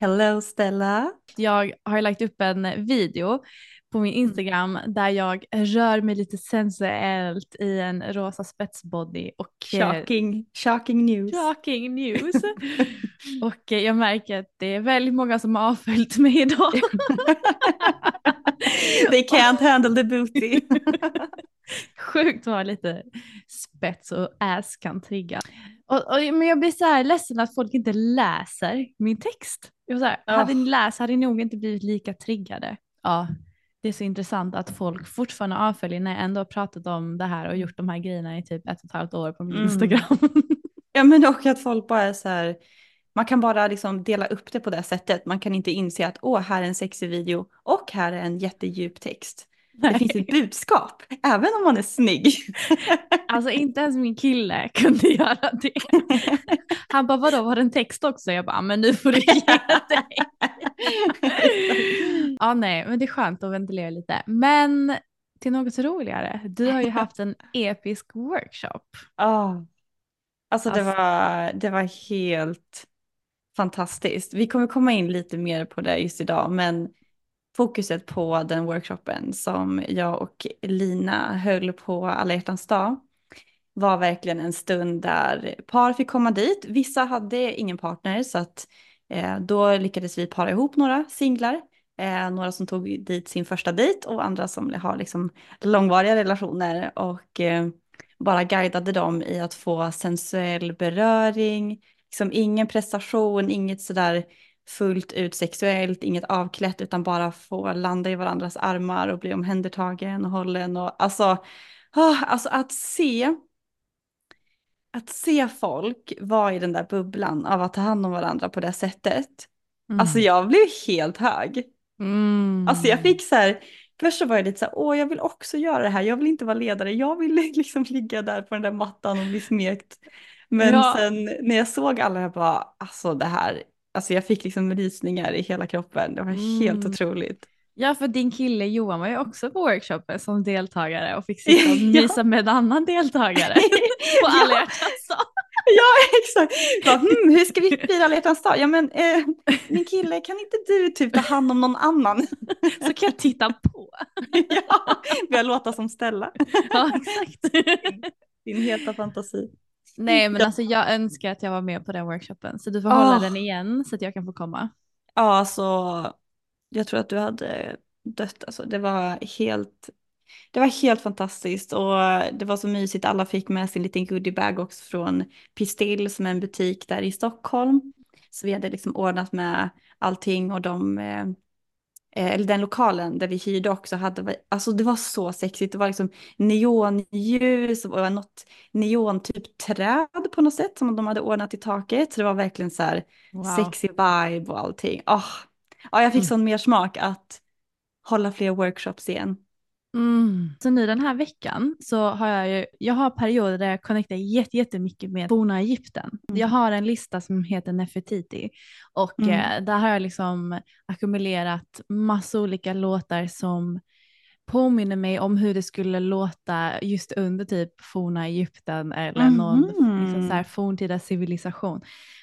Hello Stella! Jag har lagt upp en video på min Instagram där jag rör mig lite sensuellt i en rosa spetsbody och eh, Shocking, shocking news. shocking news. och eh, jag märker att det är väldigt många som har avföljt mig idag. They can't handle the booty. Sjukt vad lite spets och ass kan trigga. Och, och, men jag blir så här ledsen att folk inte läser min text. Jag här, Hade ni läst hade ni nog inte blivit lika triggade. Ja, det är så intressant att folk fortfarande avföljer när jag ändå har pratat om det här och gjort de här grejerna i typ ett och ett halvt år på min Mm. Instagram. ja men och att folk bara är så här, man kan bara liksom dela upp det på det sättet. Man kan inte inse att åh, här är en sexig video och här är en jättedjup text. Det finns ett budskap, även om man är snygg. Alltså inte ens min kille kunde göra det. Han bara vadå var det en text också? Jag bara men nu får du ge dig. ja nej men det är skönt att ventilera lite. Men till något roligare. Du har ju haft en episk workshop. Ja. Alltså det Alltså- var, det var helt fantastiskt. Vi kommer komma in lite mer på det just idag, men fokuset på den workshopen som jag och Lina höll på alla hjärtans dag var verkligen en stund där par fick komma dit. Vissa hade ingen partner så att eh, då lyckades vi para ihop några singlar. Eh, några som tog dit sin första dejt och andra som har liksom långvariga relationer och eh, bara guidade dem i att få sensuell beröring, liksom ingen prestation, inget sådär fullt ut sexuellt, inget avklätt utan bara få landa i varandras armar och bli omhändertagen och hållen och alltså, ah, alltså att se att se folk vara i den där bubblan av att ta hand om varandra på det sättet. Alltså jag blev helt hög. Mm. Alltså jag fick så här, först så var jag lite så här, åh jag vill också göra det här, jag vill inte vara ledare, jag vill liksom ligga där på den där mattan och bli smekt. Men Ja. sen när jag såg alla, jag bara, alltså det här, alltså jag fick liksom rysningar i hela kroppen, det var helt Mm. otroligt. Ja, för din kille Johan var ju också på workshopen som deltagare och fick sitta och Ja. mysa med en annan deltagare på alla Ja. hjärtans dag. Ja, exakt. Bara, hmm, hur ska vi fira alla hjärtans dag? Ja, men eh, min kille, kan inte du typ ta hand om någon annan? Så kan jag titta på. ja, börja låta som Stella. Ja, exakt. Din heta fantasi. Nej, men alltså jag önskar att jag var med på den workshopen så du får hålla Åh. den igen så att jag kan få komma. Ja, så jag tror att du hade dött. Alltså, det var helt, det var helt fantastiskt och det var så mysigt. Alla fick med sin liten goodiebag också från Pistill som är en butik där i Stockholm. Så vi hade liksom ordnat med allting och de, eh, eller den lokalen där vi hyrde också hade, alltså det var så sexigt. Det var liksom neonljus och något neon typ träd på något sätt som de hade ordnat i taket. Så det var verkligen så här Wow. sexy vibe och allting. Åh, Ja, jag fick Mm. sån mer smak att hålla fler workshops igen. Mm. Så nu den här veckan så har jag ju, jag har perioder där jag connectar jättemycket med forna Egypten. Mm. Jag har en lista som heter Nefertiti och mm. eh, där har jag liksom ackumulerat massa olika låtar som påminner mig om hur det skulle låta just under typ forna Egypten eller någon liksom så här forntida civilisation.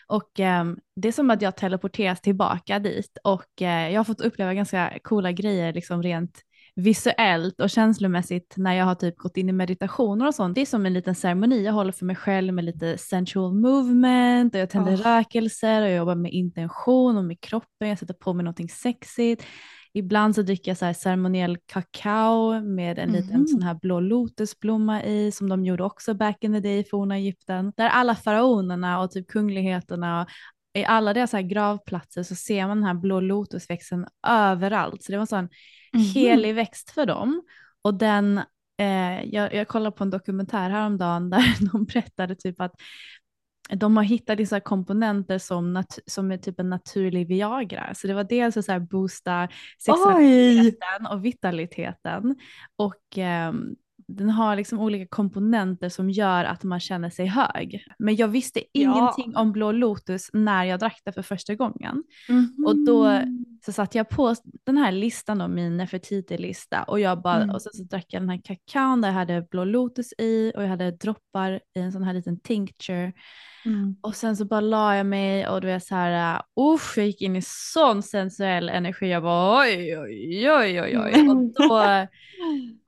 Och eh, det är som att jag teleporteras tillbaka dit och eh, jag har fått uppleva ganska coola grejer liksom rent visuellt och känslomässigt när jag har typ gått in i meditationer och sånt. Det är som en liten ceremoni jag håller för mig själv med lite sensual movement och jag tänder oh. rökelser och jag jobbar med intention och med kroppen. Jag sätter på mig någonting sexigt. Ibland så dricker jag så här ceremoniell kakao med en mm. liten mhm. sån här blå lotusblomma i som de gjorde också back in the day i forna Egypten. Där alla faraonerna och typ kungligheterna och i alla deras här gravplatser så ser man den här blå lotusväxten överallt. Så det var en sån mm. helig växt för dem. Och den, eh, jag, jag kollade på en dokumentär häromdagen där de berättade typ att de har hittat vissa komponenter som, som är typ en naturlig Viagra. Så det var dels att så här boosta sexualiteten Oj. och vitaliteten och eh, den har liksom olika komponenter som gör att man känner sig hög. Men jag visste ingenting ja. om Blå Lotus när jag drack det för första gången. Mm -hmm. Och då så satte jag på den här listan om min Nefertiti-lista och jag bara, mm. och så, så drack jag den här kakaon där jag hade Blå Lotus i och jag hade droppar i en sån här liten tincture. Mm. Och sen så bara la jag mig och du vet så här, usch, jag gick in i sån sensuell energi. Jag bara oj, oj, oj, oj, oj. Och då,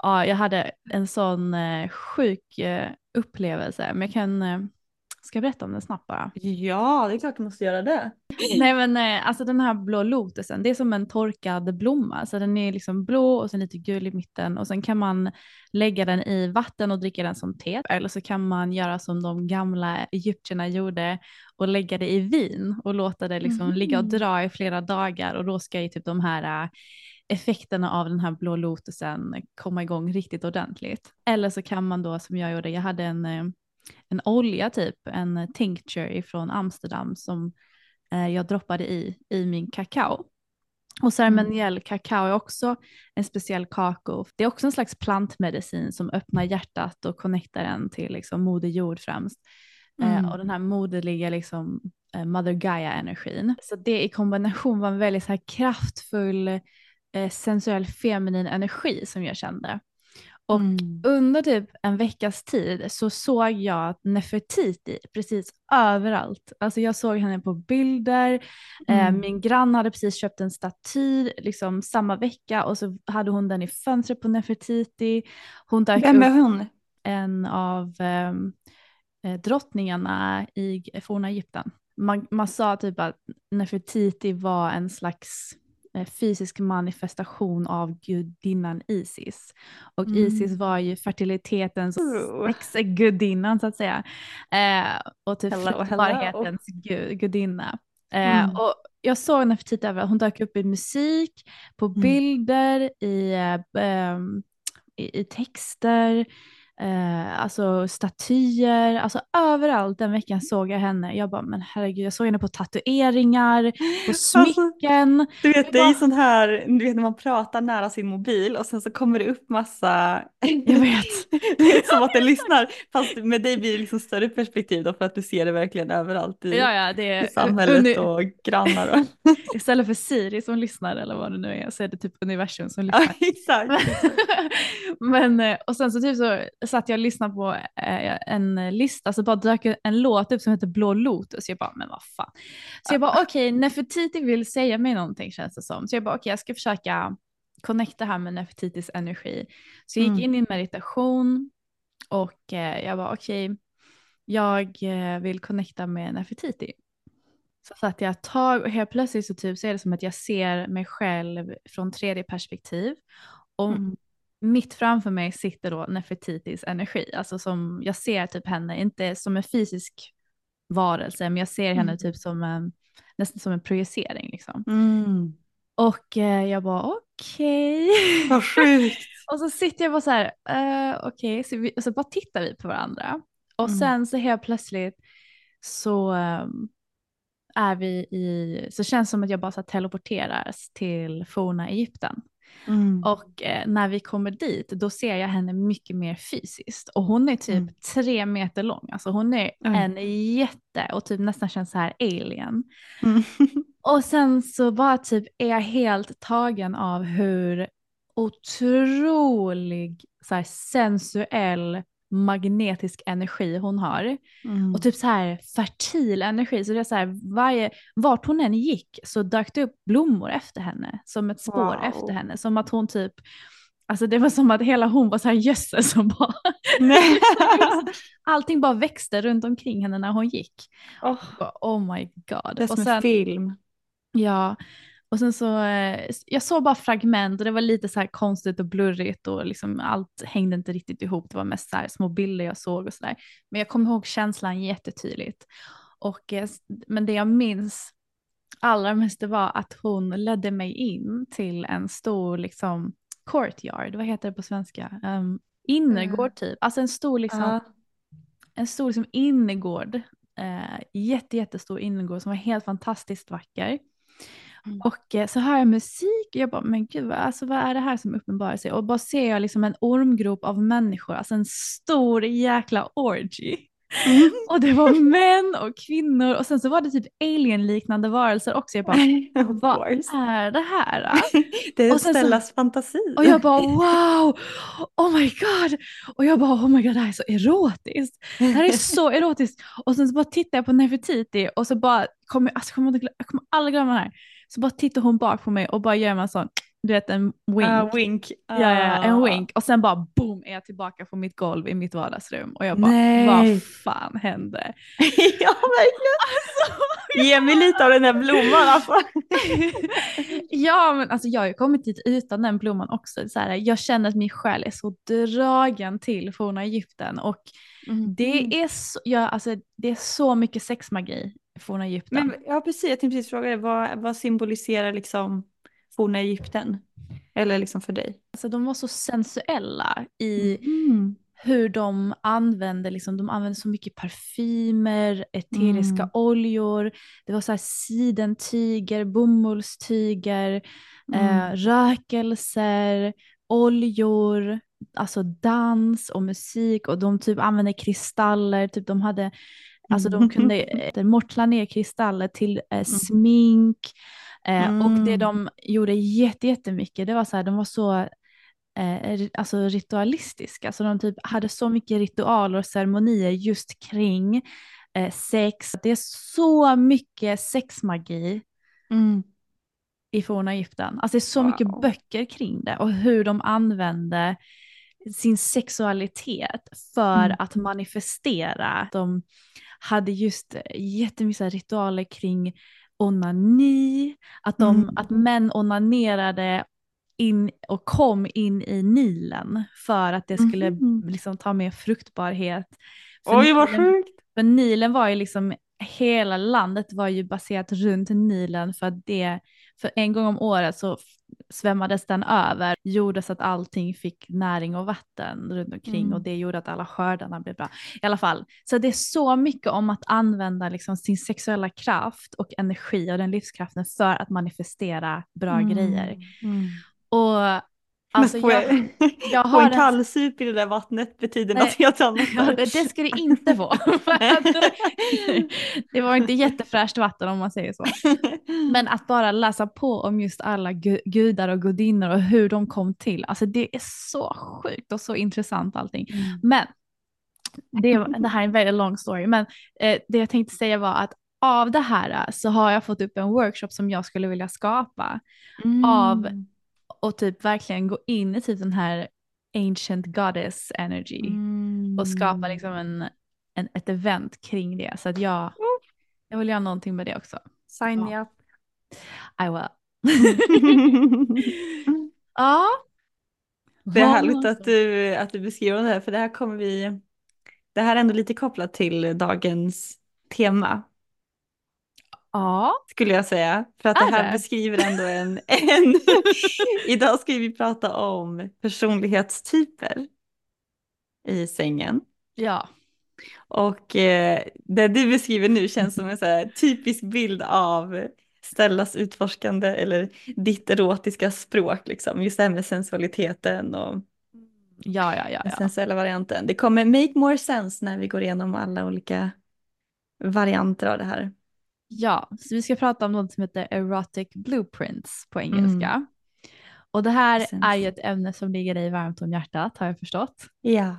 ja, jag hade en sån eh, sjuk eh, upplevelse. Men jag kan, ska jag berätta om den snabbt bara? Ja, det är klart du måste göra det. Nej men eh, alltså den här blå lotusen, det är som en torkad blomma. Så den är liksom blå och sen lite gul i mitten och sen kan man lägga den i vatten och dricka den som te. Eller så kan man göra som de gamla egyptierna gjorde och lägga det i vin och låta det liksom mm. ligga och dra i flera dagar och då ska ju typ de här eh, effekterna av den här blå lotusen komma igång riktigt ordentligt. Eller så kan man då som jag gjorde, jag hade en, eh, en olja typ, en tincture från Amsterdam som eh, jag droppade i, i min kakao. Och ceremoniell mm. kakao är också en speciell kakao. Det är också en slags plantmedicin som öppnar hjärtat och connectar en till liksom moder jord främst. Eh, mm. Eh, och den här moderliga liksom, eh, mother Gaia-energin. Så det i kombination var en väldigt så här kraftfull eh, sensuell feminin energi som jag kände. Och mm. under typ en veckas tid så såg jag Nefertiti precis överallt. Alltså jag såg henne på bilder, eh, mm. eh, min granne hade precis köpt en staty liksom samma vecka och så hade hon den i fönstret på Nefertiti. Hon Vem är hon? En av ehm, eh, drottningarna i forna Egypten. Man, man sa typ att Nefertiti var en slags fysisk manifestation av gudinnan Isis. Och mm. Isis var ju fertilitetens sexgudinnan så att säga. Eh, och typ fruktbarhetens gud, gudinna. Eh, mm. och jag såg Nefertiti, hon dök upp i musik, på mm. bilder, i, äh, i, i texter eh, alltså statyer, alltså överallt den veckan såg jag henne. Jag bara, men herregud, jag såg henne på tatueringar, på alltså, smycken. Alltså, du vet, det är ju sån här, du vet när man pratar nära sin mobil och sen så kommer det upp massa, jag vet. det är som att den lyssnar, fast med dig blir det liksom större perspektiv då för att du ser det verkligen överallt i, ja, ja, det är, i samhället och grannar. Och. Istället för Siri som lyssnar eller vad det nu är så är det typ universum som lyssnar. Ja, exakt. men, eh, och sen så typ så satt jag och lyssnade på eh, en lista så bara dök en låt upp som heter Blå Lotus. Jag bara, men vad fan. Så jag bara, okej, okay, Nefertiti vill säga mig någonting känns det som. Så jag bara, okej, okay, jag ska försöka connecta här med Nefertitis energi. Så jag gick mm. in i meditation och eh, jag bara, okej, okay, jag eh, vill connecta med Nefertiti. Så satt jag ett tag och helt plötsligt så, typ, så är det som att jag ser mig själv från tredje perspektiv. Och mm mitt framför mig sitter då Nefertitis energi, alltså som jag ser typ henne, inte som en fysisk varelse, men jag ser henne mm. typ som en, nästan som en projicering liksom. Mm. Och eh, jag bara okej. Okay. Vad sjukt. och så sitter jag bara så här, uh, okej, okay. så, så bara tittar vi på varandra. Och mm. sen så helt plötsligt så um, är vi i, så känns det som att jag bara så teleporteras till forna Egypten. Mm. Och eh, när vi kommer dit då ser jag henne mycket mer fysiskt. Och hon är typ mm. tre meter lång. Alltså hon är mm. en jätte och typ nästan känns så här alien. Mm. och sen så bara typ är jag helt tagen av hur otrolig så här, sensuell magnetisk energi hon har. Mm. Och typ så här fertil energi. Så det är så här, varje, vart hon än gick så dök det upp blommor efter henne. Som ett spår wow. efter henne. Som att hon typ, alltså det var som att hela hon var så här gödsel som bara... Allting bara växte runt omkring henne när hon gick. Oh, oh my god. Det är som en film. Ja, och sen så, eh, jag såg bara fragment och det var lite så här konstigt och blurrigt och liksom allt hängde inte riktigt ihop. Det var mest så små bilder jag såg och sådär. Men jag kommer ihåg känslan jättetydligt. Och, eh, men det jag minns allra mest var att hon ledde mig in till en stor liksom courtyard, vad heter det på svenska? Um, innergård typ, alltså en stor liksom, uh. en stor liksom innergård, uh, jätte, jättestor innergård som var helt fantastiskt vacker. Mm. Och eh, så hör jag musik och jag bara, men gud, alltså, vad är det här som uppenbarar sig? Och bara ser jag liksom en ormgrop av människor, alltså en stor jäkla orgy. Mm. Och det var män och kvinnor och sen så var det typ alien-liknande varelser också. Jag bara, vad är det här? det är Stellas fantasi. Och jag bara wow, oh my god. Och jag bara oh my god det här är så erotiskt. Det här är så erotiskt. Och sen så bara tittar jag på Nefertiti och så bara, kommer, alltså, kommer, jag kommer aldrig glömma det här. Så bara tittar hon bak på mig och bara gör en sån, du vet en wink. Uh, wink. Uh. Ja, ja, en wink. Och sen bara boom är jag tillbaka på mitt golv i mitt vardagsrum. Och jag bara, Nej. vad fan hände? ja verkligen. Alltså, Ge mig lite av den där blomman alltså. ja men alltså jag har ju kommit dit utan den blomman också. Så här, jag känner att min själ är så dragen till forna Egypten. Och mm. det, är så, ja, alltså, det är så mycket sexmagi forna Egypten. Men, ja precis, jag tänkte precis fråga dig, vad, vad symboliserar liksom forna Egypten? Eller liksom för dig? Alltså de var så sensuella i mm. hur de använde, liksom, de använde så mycket parfymer, eteriska mm. oljor, det var så här sidentyger, bomullstyger, mm. eh, rökelser, oljor, alltså dans och musik och de typ använde kristaller, typ de hade Alltså de kunde eh, mortla ner kristaller till eh, mm. smink. Eh, mm. Och det de gjorde jättemycket, det var så här, de var så eh, alltså ritualistiska. Så de typ hade så mycket ritualer och ceremonier just kring eh, sex. Det är så mycket sexmagi mm. i forna Egypten. Alltså det är så wow. mycket böcker kring det och hur de använde sin sexualitet för mm. att manifestera. De hade just jättemycket ritualer kring onani, att, de, mm. att män onanerade in och kom in i Nilen för att det skulle mm. liksom ta mer fruktbarhet. För Oj vad sjukt! För Nilen var ju liksom, hela landet var ju baserat runt Nilen för att det, för en gång om året så svämmades den över, gjorde så att allting fick näring och vatten runt omkring mm. och det gjorde att alla skördarna blev bra. I alla fall, så det är så mycket om att använda liksom sin sexuella kraft och energi och den livskraften för att manifestera bra mm. grejer. Mm. Och Alltså, får jag, jag har en kallsup i det där vattnet betyder något helt annat. Ja, det ska du inte få. det var inte jättefräscht vatten om man säger så. Men att bara läsa på om just alla gudar och gudinnor och hur de kom till. Alltså det är så sjukt och så intressant allting. Mm. Men det, det, här är en väldigt lång story. Men eh, det jag tänkte säga var att av det här så har jag fått upp en workshop som jag skulle vilja skapa. Mm. Av och typ verkligen gå in i typ den här ancient goddess energy mm. och skapa liksom en, en, ett event kring det. Så att jag, jag vill göra någonting med det också. Sign me up. I will. ja. Det är härligt att du, att du beskriver det här för det här kommer vi, det här är ändå lite kopplat till dagens tema Ja. Skulle jag säga. För att är det här det? beskriver ändå en, en... Idag ska vi prata om personlighetstyper i sängen. Ja. Och eh, det du beskriver nu känns som en så typisk bild av Stellas utforskande eller ditt erotiska språk liksom. Just det här med sensualiteten och Ja, ja, ja. den sensuella varianten. Det kommer make more sense när vi går igenom alla olika varianter av det här. Ja, så vi ska prata om något som heter erotic blueprints på engelska. Och det här Precis. är ju ett ämne som ligger dig varmt om hjärtat har jag förstått. Ja.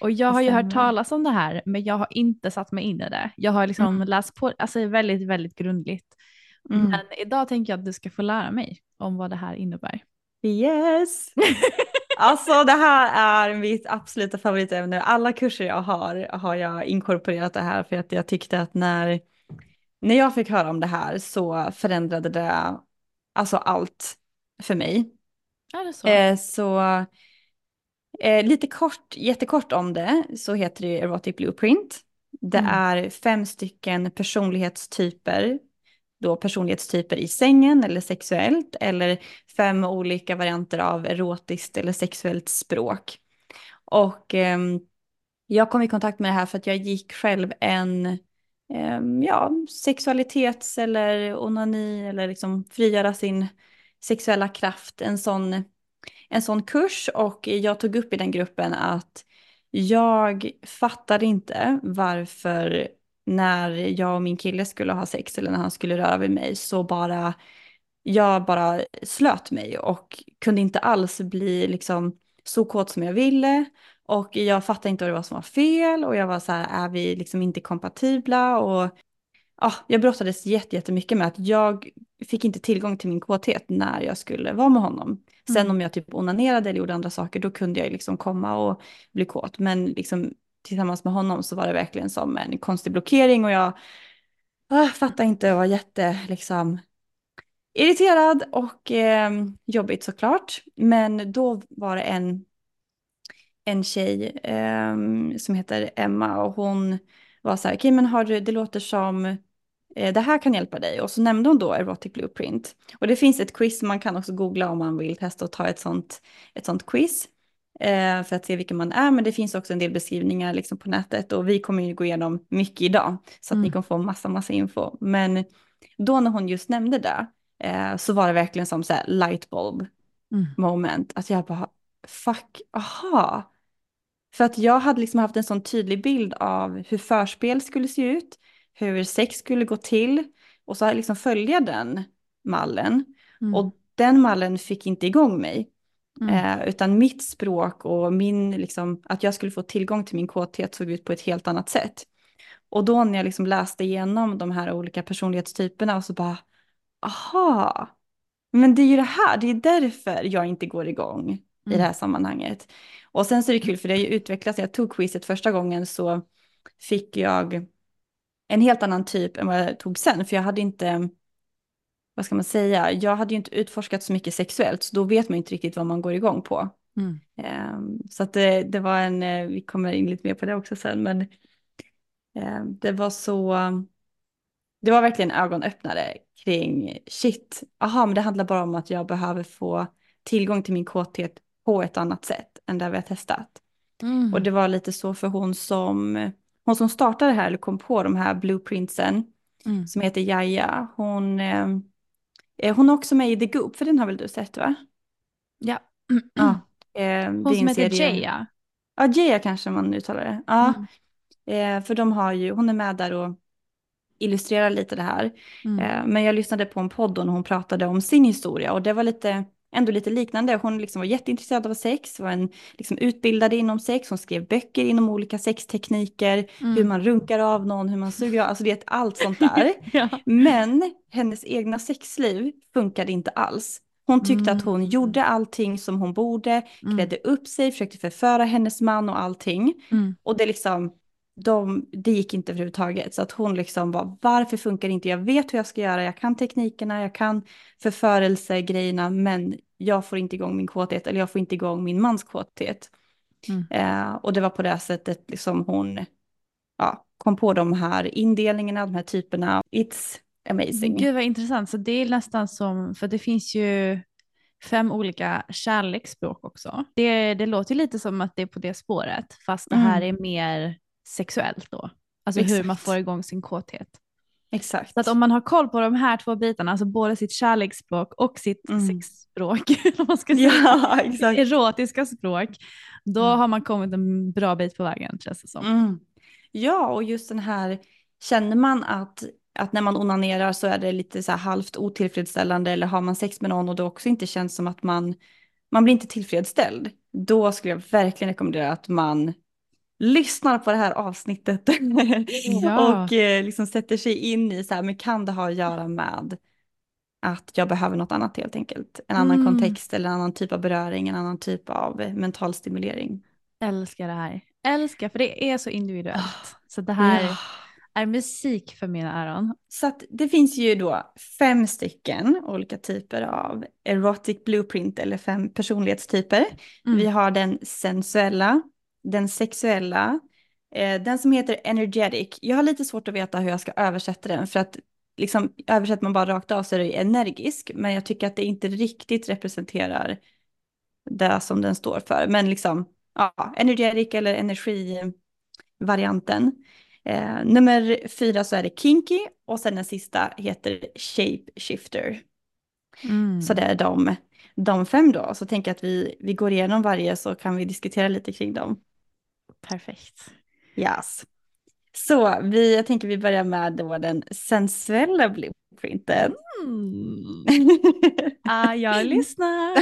Och jag har ju hört talas om det här men jag har inte satt mig in i det. Jag har liksom Mm. läst på, alltså väldigt, väldigt grundligt. Mm. Men idag tänker jag att du ska få lära mig om vad det här innebär. Yes! Alltså det här är mitt absoluta favoritämne. Alla kurser jag har har jag inkorporerat det här för att jag tyckte att när, när jag fick höra om det här så förändrade det alltså allt för mig. Är det så? Eh, så eh, lite kort, jättekort om det så heter det Erotic Blueprint. Det Mm. är fem stycken personlighetstyper. Då personlighetstyper i sängen eller sexuellt eller fem olika varianter av erotiskt eller sexuellt språk. Och ehm, jag kom i kontakt med det här för att jag gick själv en Ehm, ja, sexualitets eller onani eller liksom frigöra sin sexuella kraft, en sån, en sån kurs och jag tog upp i den gruppen att jag fattade inte varför när jag och min kille skulle ha sex eller när han skulle röra vid mig så bara jag bara slöt mig och kunde inte alls bli liksom så kåt som jag ville. Och jag fattade inte vad det var som var fel och jag var så här, är vi liksom inte kompatibla? Och ja, jag brottades jätte- jättemycket med att jag fick inte tillgång till min kåthet när jag skulle vara med honom. Sen Mm. om jag typ onanerade eller gjorde andra saker då kunde jag liksom komma och bli kåt. Men liksom tillsammans med honom så var det verkligen som en konstig blockering och jag ah, fattade inte, jag var jätte liksom irriterad och eh, jobbigt såklart. Men då var det en, en tjej eh, som heter Emma och hon var så här, okej men har du, det låter som eh, det här kan hjälpa dig. Och så nämnde hon då Erotic Blueprint. Och det finns ett quiz, man kan också googla om man vill testa att ta ett sånt, ett sånt quiz. Eh, för att se vilken man är, men det finns också en del beskrivningar liksom på nätet och vi kommer ju gå igenom mycket idag. Så att Mm. ni kommer få massa, massa info. Men då när hon just nämnde det eh, så var det verkligen som så här lightbulb Mm. moment. Att jag bara, fuck, aha. För att jag hade liksom haft en sån tydlig bild av hur förspel skulle se ut, hur sex skulle gå till. Och så liksom följa den mallen. Mm. Och den mallen fick inte igång mig. Mm. Eh, utan mitt språk och min, liksom, att jag skulle få tillgång till min kåthet såg ut på ett helt annat sätt. Och då när jag liksom läste igenom de här olika personlighetstyperna och så bara, aha, men det är ju det här, det är därför jag inte går igång i Mm. det här sammanhanget. Och sen så är det kul för det har ju utvecklats, jag tog quizet första gången så fick jag en helt annan typ än vad jag tog sen, för jag hade inte, vad ska man säga, jag hade ju inte utforskat så mycket sexuellt, så då vet man inte riktigt vad man går igång på. Mm. Ehm, så att det, det var en, eh, vi kommer in lite mer på det också sen, men ehm, det var så, det var verkligen ögonöppnare kring shit, aha men det handlar bara om att jag behöver få tillgång till min kåthet på ett annat sätt än där vi har testat. Mm. Och det var lite så för hon som, hon som startade här eller kom på de här blueprintsen Mm. som heter Jaja, hon, eh, eh, hon är också med i The Goop, för den har väl du sett va? Ja. Ja. Eh, Hon som heter serie- Jaya. Ja, Jaya kanske man uttalar det. Ja, Mm. eh, för de har ju, hon är med där och illustrerar lite det här. Mm. Eh, men jag lyssnade på en podd och hon pratade om sin historia och det var lite, ändå lite liknande. Hon liksom var jätteintresserad av sex, var en liksom utbildad inom sex, hon skrev böcker inom olika sextekniker, Mm. hur man runkar av någon, hur man suger av, alltså det är allt sånt där. ja. Men hennes egna sexliv funkade inte alls. Hon tyckte att hon Mm. gjorde allting som hon borde, Mm. klädde upp sig, försökte förföra hennes man och allting. Mm. Och det liksom, de, det gick inte överhuvudtaget. Så att hon liksom var, varför funkar det inte? Jag vet hur jag ska göra, jag kan teknikerna, jag kan förförelsegrejerna, men jag får inte igång min kåthet, eller jag får inte igång min mans kåthet. Mm. Eh, och det var på det sättet liksom hon ja, kom på de här indelningarna, de här typerna. It's amazing. Gud vad intressant. Så det är nästan som, för det finns ju fem olika kärleksspråk också. Det, det låter lite som att det är på det spåret, fast det här är mer sexuellt då. Alltså hur man Exakt. får igång sin kåthet. Exakt. Så att om man har koll på de här två bitarna, alltså både sitt kärleksspråk och sitt Mm. sexspråk, om man ska säga, Ja, exakt. erotiska språk, då Mm. har man kommit en bra bit på vägen känns det som. Mm. Ja, och just den här, känner man att, att när man onanerar så är det lite så halvt otillfredsställande eller har man sex med någon och det också inte känns som att man, man blir inte tillfredsställd, då skulle jag verkligen rekommendera att man lyssnar på det här avsnittet Ja. och eh, liksom sätter sig in i så här, men kan det ha att göra med att jag behöver något annat helt enkelt, en annan Mm. kontext eller en annan typ av beröring, en annan typ av mental stimulering. Älskar det här. Älskar, för det är så individuellt. Så det här Ja. är musik för mina öron. Så att det finns ju då fem stycken olika typer av erotic blueprint eller fem personlighetstyper. Mm. Vi har den sensuella, den sexuella, eh, den som heter energetic. Jag har lite svårt att veta hur jag ska översätta den för att liksom översätter man bara rakt av så är det energisk, men jag tycker att det inte riktigt representerar det som den står för. Men liksom, ja, energetic eller energivarianten. Eh, nummer fyra så är det kinky och sen den sista heter shape shifter. Mm. Så det är de, de fem då. Så tänker jag att vi, vi går igenom varje så kan vi diskutera lite kring dem. Perfekt. Yes. Så vi, jag tänker vi börjar med då den sensuella blueprinten. Mm. Ah, jag lyssnar.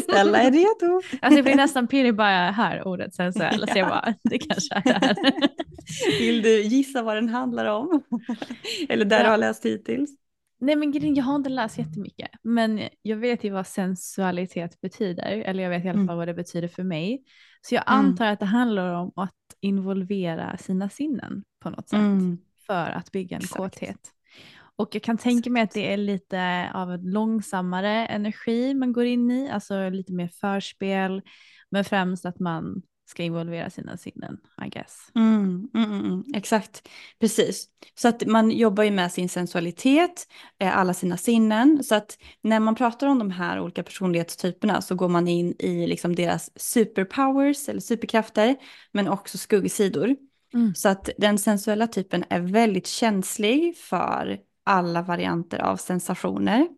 Stella är redo. Alltså jag blir nästan pirrig bara jag hör ordet sensuell. Så jag bara, det kanske är det här. Vill du gissa vad den handlar om? Eller där du Ja. har läst hittills? Nej men jag har inte läst jättemycket. Men jag vet ju vad sensualitet betyder. Eller jag vet i alla Mm. fall vad det betyder för mig. Så jag Mm. antar att det handlar om att involvera sina sinnen på något sätt. Mm. För att bygga en Exakt. kåthet. Och jag kan tänka mig att det är lite av en långsammare energi man går in i. Alltså lite mer förspel. Men främst att man ska involvera sina sinnen, I guess. Mm, mm, mm, mm, exakt, precis. Så att man jobbar ju med sin sensualitet, eh, alla sina sinnen. Så att när man pratar om de här olika personlighetstyperna så går man in i liksom deras superpowers eller superkrafter, men också skuggsidor. Mm. Så att den sensuella typen är väldigt känslig för alla varianter av sensationer.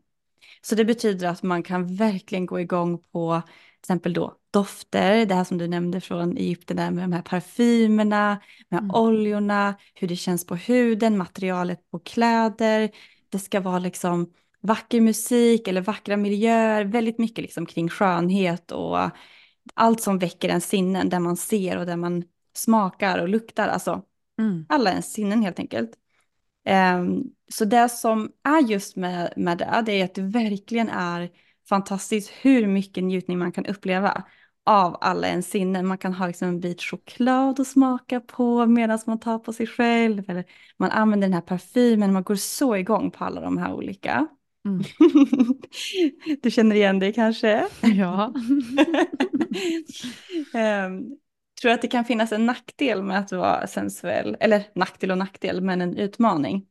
Så det betyder att man kan verkligen gå igång på exempel då dofter, det här som du nämnde från Egypten där med de här parfymerna, med Mm. oljorna, hur det känns på huden, materialet på kläder. Det ska vara liksom vacker musik eller vackra miljöer, väldigt mycket liksom kring skönhet och allt som väcker ens sinnen, där man ser och där man smakar och luktar, alltså Mm. alla ens sinnen helt enkelt. Ehm, så det som är just med, med det, det är att det verkligen är fantastiskt hur mycket njutning man kan uppleva av alla ens sinnen. Man kan ha liksom en bit choklad att smaka på medan man tar på sig själv. Eller man använder den här parfymen, man går så igång på alla de här olika. Mm. du känner igen det kanske? Ja. Ehm, tror att det kan finnas en nackdel med att vara sensuell, eller nackdel och nackdel, men en utmaning.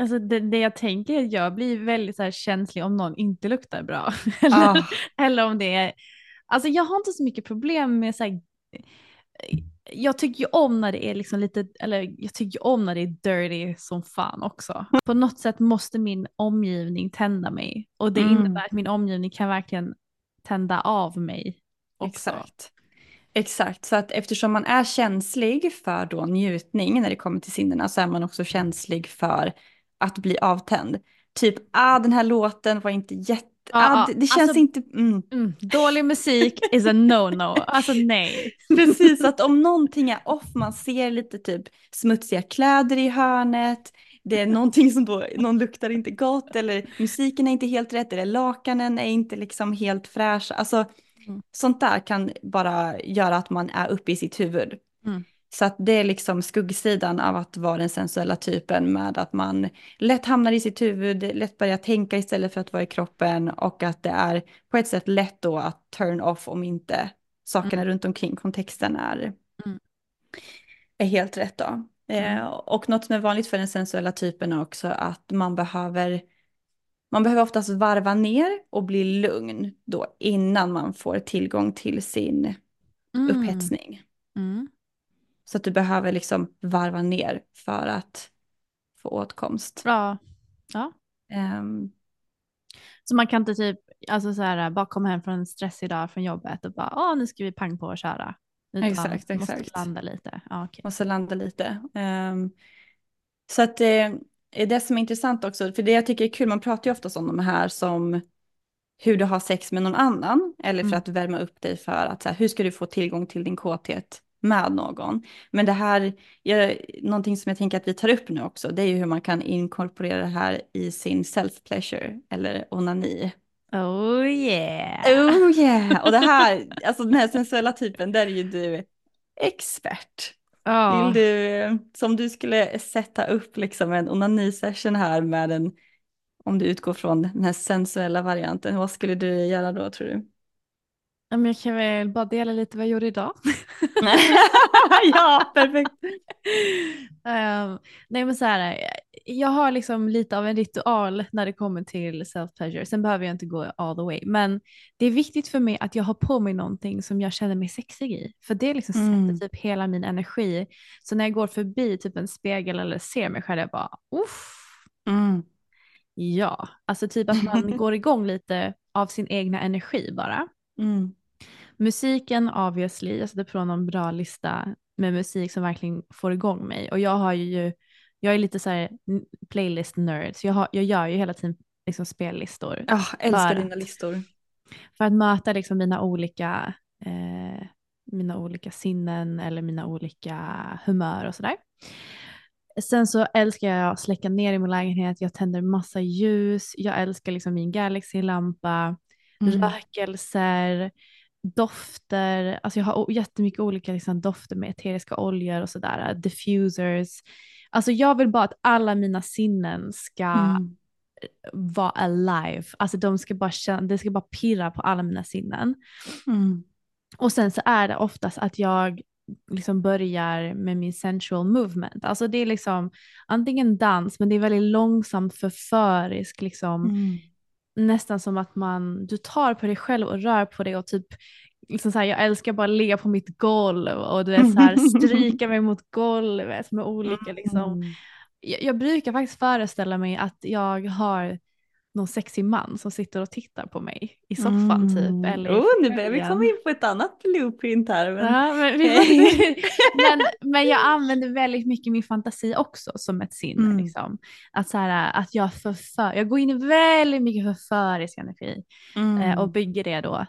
Alltså det, det jag tänker är att jag blir väldigt så känslig om någon inte luktar bra. Eller, Ah. eller om det är, alltså jag har inte så mycket problem med så här, jag tycker ju om när det är liksom lite, eller jag tycker ju om när det är dirty som fan också. På något sätt måste min omgivning tända mig och det Mm. innebär att min omgivning kan verkligen tända av mig också. Exakt. Exakt, så att eftersom man är känslig för då njutning när det kommer till sinnena så är man också känslig för att bli avtänd. Typ, ah den här låten var inte jätte, ah, ja, det, det känns alltså- inte, mm. Mm, dålig musik is a no-no, alltså nej. Precis, att om någonting är off, man ser lite typ smutsiga kläder i hörnet, det är någonting som då, någon luktar inte gott eller musiken är inte helt rätt eller lakanen är inte liksom helt fräscha. Alltså Mm. sånt där kan bara göra att man är uppe i sitt huvud. Mm. Så att det är liksom skuggsidan av att vara den sensuella typen med att man lätt hamnar i sitt huvud, lätt börjar tänka istället för att vara i kroppen och att det är på ett sätt lätt då att turn off om inte sakerna runt omkring kontexten är, Mm. är helt rätt då. Eh, och något som är vanligt för den sensuella typen är också att man behöver man behöver oftast varva ner och bli lugn då innan man får tillgång till sin Mm. upphetsning. Mm. Så att du behöver liksom varva ner för att få åtkomst. Ja. ja. Um, så man kan inte typ, alltså så här, bara komma hem från en stressig dag från jobbet och bara, åh nu ska vi pang på och köra. Utan exakt, exakt. Måste landa lite. Ja, okay. Måste landa lite. Um, så att det eh, är det som är intressant också, för det jag tycker är kul, man pratar ju oftast om de här som hur du har sex med någon annan eller för mm. att värma upp dig för att så här, hur ska du få tillgång till din kåthet med någon. Men det här, jag, någonting som jag tänker att vi tar upp nu också, det är ju hur man kan inkorporera det här i sin self-pleasure eller onani. Oh yeah! Oh yeah! Och det här, alltså den här sensuella typen, där är ju du expert. Oh. Vill du, som du skulle sätta upp liksom en onani-session här med en, om du utgår från den här sensuella varianten, vad skulle du göra då tror du? Jag kan väl bara dela lite vad jag gjorde idag. ja, perfekt. um, nej men så här, jag har liksom lite av en ritual när det kommer till self-pleasure. Sen behöver jag inte gå all the way. Men det är viktigt för mig att jag har på mig någonting som jag känner mig sexig i. För det liksom mm. sätter typ hela min energi. Så när jag går förbi typ en spegel eller ser mig själv, jag bara uff. Mm. Ja, alltså typ att man går igång lite av sin egna energi bara. Mm. Musiken obviously, jag sätter på någon bra lista med musik som verkligen får igång mig. Och jag har ju, jag är lite så här playlist nerd, så jag, har, jag gör ju hela tiden liksom spellistor. Ja, oh, älskar dina listor. För att möta liksom mina olika, eh, mina olika sinnen eller mina olika humör och sådär. Sen så älskar jag att släcka ner i min lägenhet, jag tänder massa ljus, jag älskar liksom min Galaxy-lampa, mm. rökelser, dofter, alltså jag har jättemycket olika liksom, dofter med eteriska oljor och sådär, diffusers. Alltså jag vill bara att alla mina sinnen ska mm. vara alive, alltså de ska bara känna, det ska bara pirra på alla mina sinnen. Mm. Och sen så är det oftast att jag liksom börjar med min sensual movement. Alltså det är liksom antingen dans men det är väldigt långsamt förförisk liksom mm nästan som att man, du tar på dig själv och rör på dig och typ liksom så här, jag älskar bara att ligga på mitt golv och du vet så här, stryka mig mot golvet med olika liksom. Mm. Jag, jag, brukar faktiskt föreställa mig att jag har någon sexig man som sitter och tittar på mig i soffan typ, mm. typ. Eller oh, nu börjar vi komma in på ett annat blueprint här. Men... Ja, men, men, men, jag använder väldigt mycket min fantasi också som ett sinne. Mm. Liksom. Att, så här, att jag, förför, jag går in i väldigt mycket förförisk energi mm. eh, och bygger det då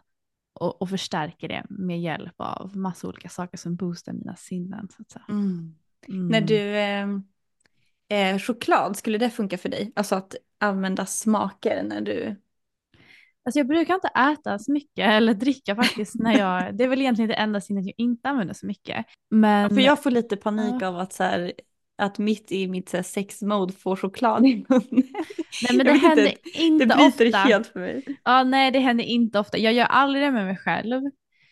och, och, förstärker det med hjälp av massa olika saker som boostar mina sinnen. Så att säga. Mm. När du eh, eh, choklad, skulle det funka för dig? Alltså att använda smaker när du... Alltså jag brukar inte äta så mycket eller dricka faktiskt när jag, det är väl egentligen det enda sinnet jag inte använder så mycket. Men... Ja, för jag får lite panik ja. av att så här, att mitt i mitt sexmode få choklad i munnen. Nej men det händer inte, inte det ofta. Det bryter helt för mig. Ja nej det händer inte ofta. Jag gör aldrig det med mig själv.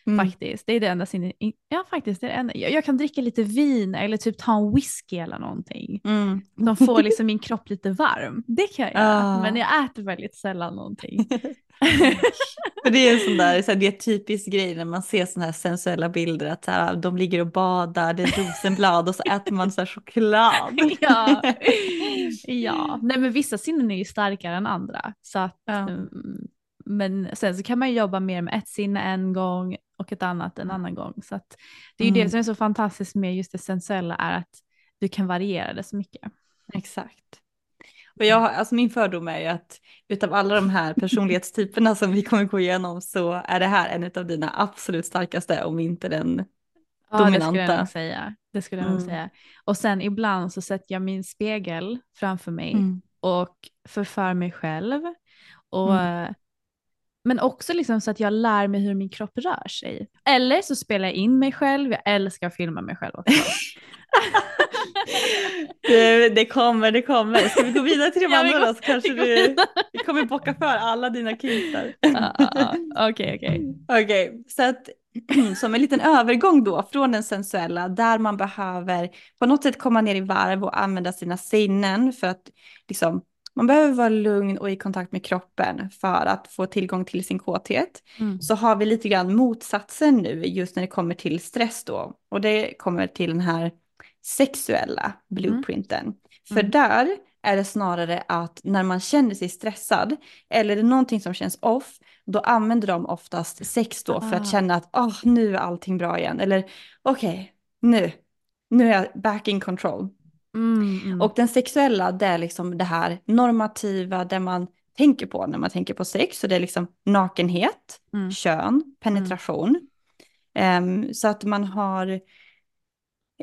Mm. Faktiskt, det är det enda sinnet. Ja faktiskt, det är det enda. Jag, jag, kan dricka lite vin eller typ ta en whisky eller någonting. Mm. De får liksom min kropp lite varm. Det kan jag göra, ah. men jag äter väldigt sällan någonting. För det är en sån där, så här, det är typisk grej när man ser sådana här sensuella bilder att så här, de ligger och badar, det är rosenblad och så äter man så här choklad. ja. ja, nej men vissa sinnen är ju starkare än andra. Så att, ja. um, men sen så kan man jobba mer med ett sinne en gång och ett annat en annan gång. Så att det är ju mm. det som är så fantastiskt med just det sensuella är att du kan variera det så mycket. Exakt. Och jag, alltså min fördom är ju att utav alla de här personlighetstyperna som vi kommer gå igenom så är det här en av dina absolut starkaste om inte den ja, dominanta. Det skulle jag nog säga. Det skulle jag mm. säga. Och sen ibland så sätter jag min spegel framför mig mm. och förför mig själv. Och mm. Men också liksom så att jag lär mig hur min kropp rör sig. Eller så spelar jag in mig själv, jag älskar att filma mig själv också. det, det, kommer, det kommer. Ska vi gå vidare till de andra då så kanske du vi kommer bocka för alla dina killar. Okej, okej. Okej, så att som en liten övergång då från den sensuella där man behöver på något sätt komma ner i varv och använda sina sinnen för att liksom man behöver vara lugn och i kontakt med kroppen för att få tillgång till sin kåthet. Mm. Så har vi lite grann motsatsen nu just när det kommer till stress då. Och det kommer till den här sexuella blueprinten. För Mm. där är det snarare att när man känner sig stressad eller det är någonting som känns off, då använder de oftast sex då för Ah. att känna att oh, nu är allting bra igen. Eller okej, nu, nu är jag back in control. Mm, mm. Och den sexuella, det är liksom det här normativa, det man tänker på när man tänker på sex. Så det är liksom nakenhet, Mm. kön, penetration. Ehm, så att man har,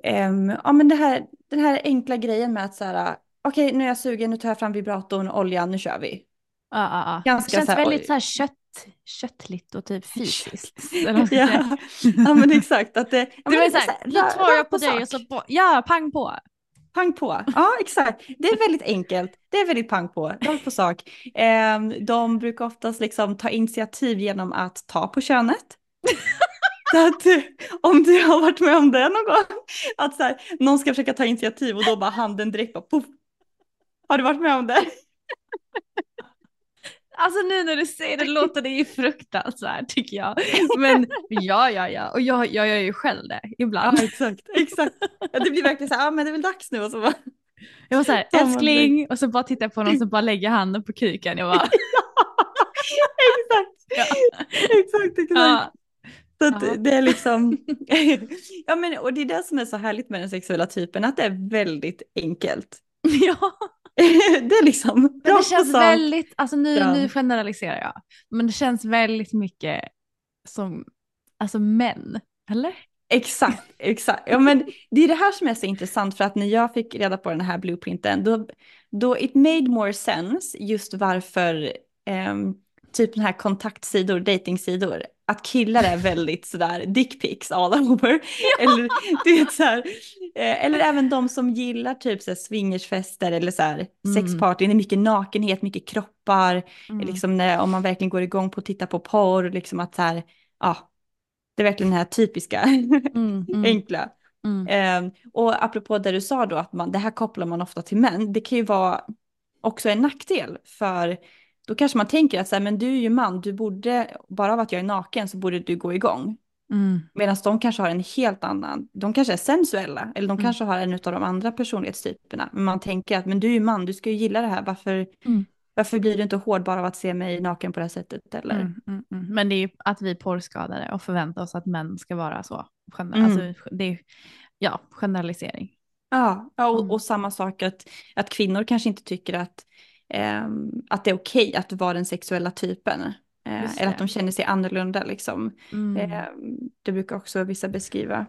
ehm, ja men det här, den här enkla grejen med att så här, okej nu är jag sugen, nu tar jag fram vibratorn, oljan, nu kör vi. Ja, ja, ja. Ganska det känns så här, väldigt så här kött, köttligt och typ fysiskt. Ja, ja men exakt. Att det, Det var så här, nu tar jag på dig och så på, ja, pang på. Pang på. Ja, exakt. Det är väldigt enkelt. Det är väldigt pang på. Rakt på sak. Ehm, de brukar oftast liksom ta initiativ genom att ta på könet. Så att om du har varit med om det någon gång, att så här, någon ska försöka ta initiativ och då bara handen direkt bara poff. Har du varit med om det? Alltså nu när du säger det låter det ju fruktansvärt tycker jag. Men ja, ja, ja. Och jag, jag gör ju själv det ibland. Ja, exakt. exakt. Ja, det blir verkligen så här, ja men det är väl dags nu och så bara. Jag var så här, älskling, och så bara tittar jag på någon som bara lägger handen på kuken. Jag bara, exakt. Ja. exakt, exakt. ja. Så att Ja. det är liksom, ja men och det är det som är så härligt med den sexuella typen, att det är väldigt enkelt. ja. det är liksom, Men det känns väldigt, alltså nu, Ja. nu generaliserar jag, men det känns väldigt mycket som, alltså män, eller? Exakt, exakt. Ja men det är det här som är så intressant för att när jag fick reda på den här blueprinten, då, då it made more sense just varför ehm, typ den här kontaktsidor, datingsidor, att killar är väldigt sådär dickpics all over. Eller, du vet, så här, eh, eller även de som gillar typ så här, swingersfester eller så här, Mm. sexparty, det är mycket nakenhet, mycket kroppar, Mm. liksom när, om man verkligen går igång på att titta på porr, liksom att så här, ja, det är verkligen den här typiska Mm, enkla. Eh, och apropå det du sa då, att man, det här kopplar man ofta till män, det kan ju vara också en nackdel, för då kanske man tänker att så här, men du är ju man, du borde, bara av att jag är naken så borde du gå igång. Mm. Medan de kanske har en helt annan, de kanske är sensuella, eller de Mm. kanske har en av de andra personlighetstyperna. Men man tänker att, men du är ju man, du ska ju gilla det här, varför, Mm. varför blir du inte hård bara av att se mig naken på det här sättet? Eller? Mm, mm, mm. Men det är ju att vi porrskadade och förväntar oss att män ska vara så. Gener- Mm. Alltså, det är ja, generalisering. Ja, och, och samma sak att, att kvinnor kanske inte tycker att, att det är okej att vara den sexuella typen. Eh, Just eller att de känner sig annorlunda liksom. Mm. Ehm, det brukar också vissa beskriva.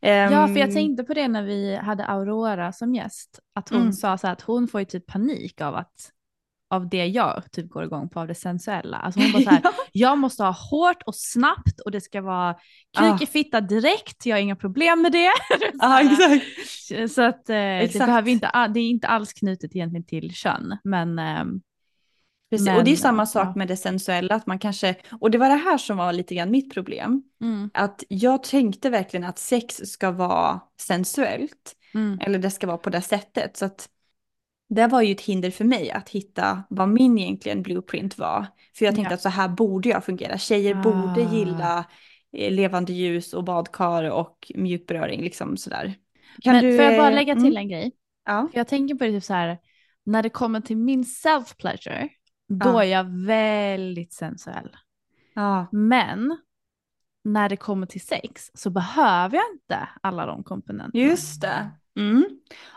Ja, för jag Ehm, tänkte på det när vi hade Aurora som gäst. Att hon Mm. sa så här att hon får ju typ panik av att av det jag typ går igång på, av det sensuella. Alltså hon bara så här, Ja. jag måste ha hårt och snabbt och det ska vara Ah. kuk i fitta direkt, jag har inga problem med det. Ja, exakt. Så att eh, det, Exakt. behöver inte, all- det är inte alls knutet egentligen till kön. Men ehm, Precis. Men, och det är samma sak ja. med det sensuella, att man kanske, och det var det här som var lite grann mitt problem, mm, att jag tänkte verkligen att sex ska vara sensuellt, mm, eller det ska vara på det sättet, så att det var ju ett hinder för mig att hitta vad min egentligen blueprint var. För jag tänkte Ja. att så här borde jag fungera, tjejer Ah. borde gilla eh, levande ljus och badkar och mjukberöring, liksom sådär. Kan men du, får jag bara eh, lägga mm, till en grej? Ja. Jag tänker på det typ så här, när det kommer till min self-pleasure, då Ja. är jag väldigt sensuell. ja. Men när det kommer till sex så behöver jag inte alla de komponenterna. Just det. Mm.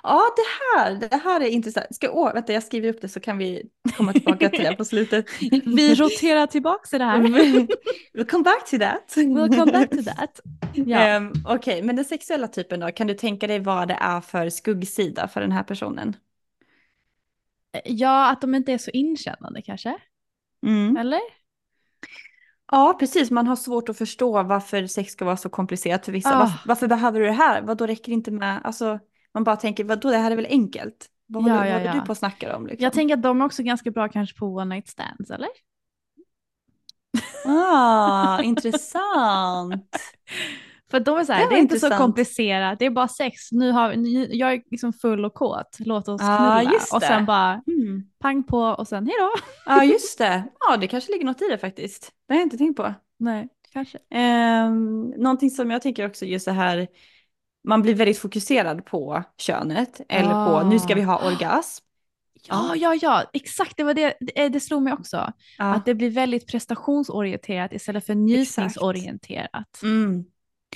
Ja, det här, det här är intressant. Ska, åh, vänta, jag skriver upp det så kan vi komma tillbaka till det på slutet. Vi roterar tillbaka i det här. We'll come back to that. We'll come back to that. Ja. Ehm, Okej, men den sexuella typen då, kan du tänka dig vad det är för skuggsida för den här personen? ja, att de inte är så inkännande kanske? Mm. Eller? Ja, precis. Man har svårt att förstå varför sex ska vara så komplicerat för vissa. Ah. Varför, varför behöver du det här? Vad då räcker det inte med, alltså, man bara tänker, vad då det här är väl enkelt? Vad Ja, håller, ja, ja. du på och snackar om? Liksom? Jag tänker att de är också ganska bra kanske på one night stands, eller? Ah, intressant. För de är så här, Det det, är inte så intressant. komplicerat, det är bara sex, nu har vi, nu- jag är liksom full och kåt, låt oss Ja, knulla. och sen det. bara Mm. pang på och sen hejdå. Ja, just det. Ja, det kanske ligger något i det faktiskt. Det har jag inte tänkt på. Nej, kanske. Um, någonting som jag tänker också just så här, man blir väldigt fokuserad på könet eller på nu ska vi ha Ah. orgasm. Ja, ja, ja, exakt. Det var det, det, det slog mig också. Ja. Att det blir väldigt prestationsorienterat istället för njutningsorienterat. Mm.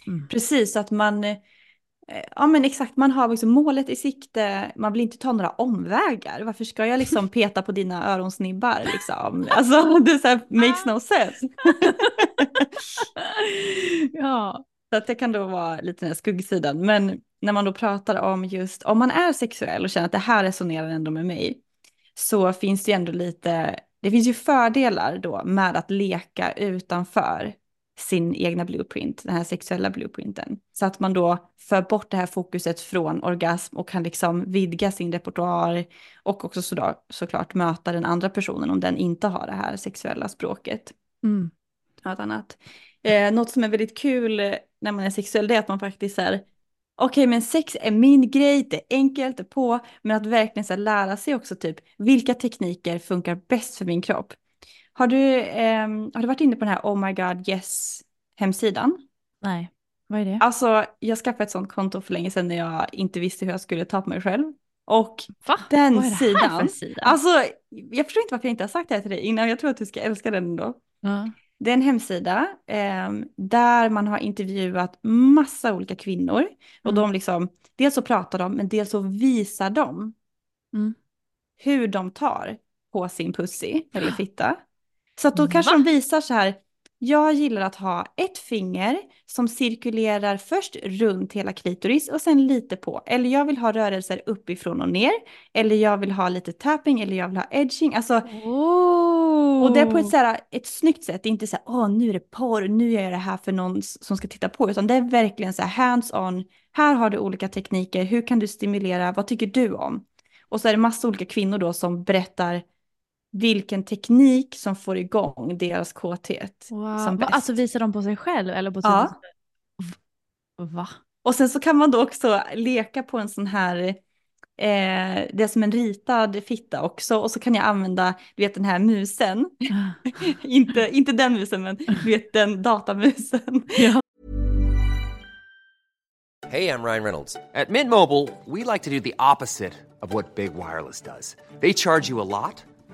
Mm. Precis, att man, eh, ja men exakt, man har liksom målet i sikte, man vill inte ta några omvägar. Varför ska jag liksom peta på dina öronsnibbar liksom? Alltså det så här, makes no sense. ja. Så att det kan då vara lite den här skuggsidan. Men när man då pratar om just, om man är sexuell och känner att det här resonerar ändå med mig, så finns det ju ändå lite, det finns ju fördelar då med att leka utanför sin egna blueprint, den här sexuella blueprinten. Så att man då för bort det här fokuset från orgasm och kan liksom vidga sin repertoar och också sådär, såklart möta den andra personen om den inte har det här sexuella språket Mm. något annat. Eh, något som är väldigt kul eh, när man är sexuell det är att man faktiskt är okej men sex är min grej, det är enkelt, det är på, men att verkligen så lära sig också typ vilka tekniker funkar bäst för min kropp. Har du, ehm, har du varit inne på den här Oh My God Yes hemsidan? Nej, vad är det? Alltså jag skaffade ett sånt konto för länge sedan när jag inte visste hur jag skulle ta på mig själv. Och Va? den vad är det här sidan, för sida? alltså jag förstår inte varför jag inte har sagt det här till dig innan, jag tror att du ska älska den ändå. ja. Det är en hemsida eh, där man har intervjuat massa olika kvinnor. Och Mm. de liksom, dels så pratar de, men dels så visar de Mm. hur de tar på sin pussy eller fitta. Så att då kanske Va? de visar så här, jag gillar att ha ett finger som cirkulerar först runt hela klitoris och sen lite på. Eller jag vill ha rörelser uppifrån och ner. Eller jag vill ha lite tapping eller jag vill ha edging. Alltså Oh. och det är på ett, så här, ett snyggt sätt, det är inte så här, åh nu är det porr, nu gör jag det här för någon som ska titta på, utan det är verkligen så här hands-on, här har du olika tekniker, hur kan du stimulera, vad tycker du om? Och så är det massa olika kvinnor då som berättar vilken teknik som får igång deras kåthet Wow. alltså visar de på sig själv eller på Ja. Va? Och sen så kan man då också leka på en sån här, eh, det är som en ritad fitta också, och så kan jag använda, du vet den här musen, inte, inte den musen, men du vet den datamusen. ja. Hey, I'm Ryan Reynolds. At Mint Mobile, we like to do the opposite of what Big Wireless does. They charge you a lot,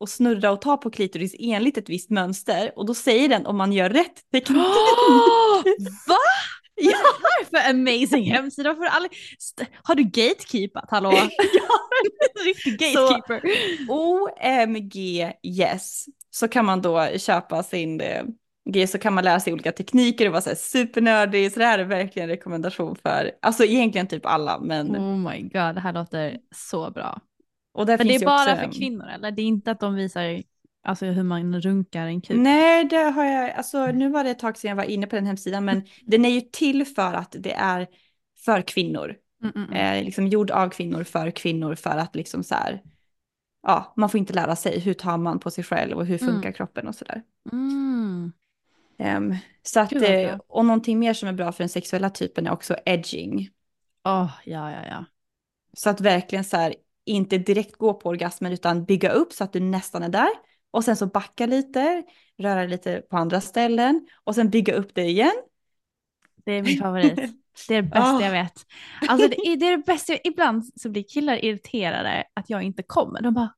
och snurra och ta på klitoris enligt ett visst mönster. Och då säger den om man gör rätt teknik. Va? ja, för amazing hemsida? Aldrig... St- Har du gatekeepat? Hallå? Riktig gatekeeper. OMG yes. Så kan man då köpa sin eh, grej så kan man lära sig olika tekniker och vara så här supernördig. Så det här är verkligen en rekommendation för, alltså egentligen typ alla. Men, Oh my god, det här låter så bra. Och där Men det finns är ju bara också, för kvinnor eller? Det är inte att de visar alltså, hur man runkar en kuk? Nej, det har jag, alltså nu var det ett tag sedan jag var inne på den hemsidan, men den är ju till för att det är för kvinnor. Mm, mm, mm. Eh, liksom gjord av kvinnor för kvinnor för att liksom så här, ja, man får inte lära sig hur tar man på sig själv och hur funkar Mm. kroppen och sådär. Mm. Ehm, så att, eh, och någonting mer som är bra för den sexuella typen är också edging. Åh, ja, ja, ja. Så att verkligen så här, inte direkt gå på orgasmen utan bygga upp så att du nästan är där. Och sen så backa lite, röra lite på andra ställen och sen bygga upp det igen. Det är min favorit. Det är det bästa Ah. jag vet. Alltså det är det, är det bästa. Ibland så blir killar irriterade att jag inte kommer. De bara,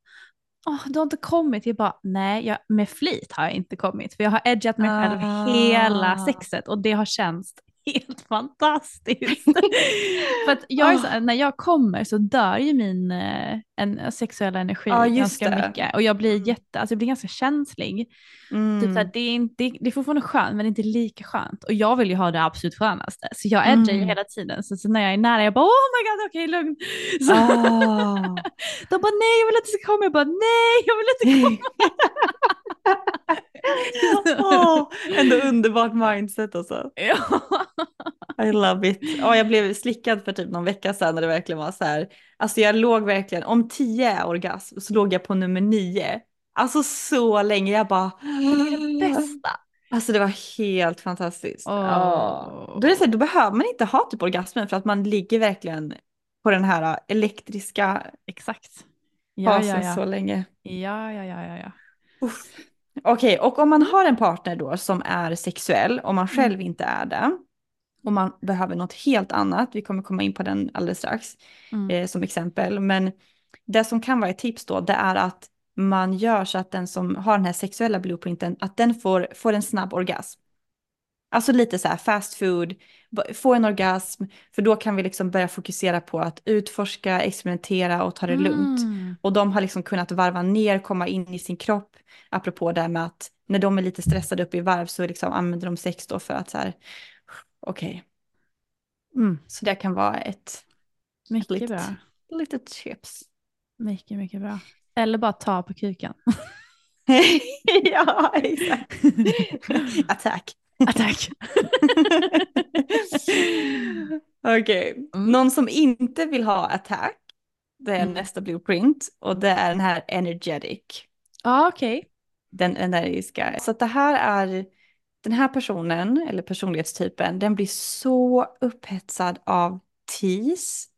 Åh, du har inte kommit. Jag bara, nej, jag, med flit har jag inte kommit. För jag har edgat mig själv Ah. hela sexet och det har känts helt fantastiskt. För att jag är så, här, när jag kommer så dör ju min eh, en, sexuella energi Ja, ganska det. mycket. Och jag blir, jätte, alltså jag blir ganska känslig. Mm. Typ så här, det, är inte, det, det är fortfarande skönt men det är inte lika skönt. Och jag vill ju ha det absolut skönaste. Så jag edgar ju Mm. hela tiden. Så, så när jag är nära jag bara oh my god okej lugn. Så, Ah. De bara nej jag vill att du ska komma. Jag bara nej jag vill inte komma. Åh, ändå underbart mindset alltså. Ja. I love it. Ja, jag blev slickad för typ någon vecka sedan när det verkligen var så här. Alltså jag låg verkligen, om tio är orgasm så låg jag på nummer nio. Alltså så länge, jag bara... Det är det bästa. Alltså det var helt fantastiskt. Ja. Då, är det så här, då behöver man inte ha typ orgasmen för att man ligger verkligen på den här elektriska Exakt. Ja, fasen ja, ja. så länge. Ja, ja, ja, ja, ja. Uff. Okej, och om man har en partner då som är sexuell och man själv inte är det och man behöver något helt annat, vi kommer komma in på den alldeles strax Mm. eh, som exempel, men det som kan vara ett tips då det är att man gör så att den som har den här sexuella blueprinten, att den får, får en snabb orgasm. Alltså lite så här fast food, få en orgasm, för då kan vi liksom börja fokusera på att utforska, experimentera och ta det lugnt. Mm. Och de har liksom kunnat varva ner, komma in i sin kropp. Apropå det här med att när de är lite stressade upp i varv så liksom använder de sex då för att så här, okej. Mm. Så det kan vara ett Mycket litet, bra. litet tips. Mycket, mycket bra. Eller bara ta på kuken. ja, exakt. Attack. Attack. Okej, någon som inte vill ha attack, det är Mm. nästa blueprint och det är den här energetic. Ja, okej. den energiska. Så det här är, den här personen, eller personlighetstypen, den blir så upphetsad av tease,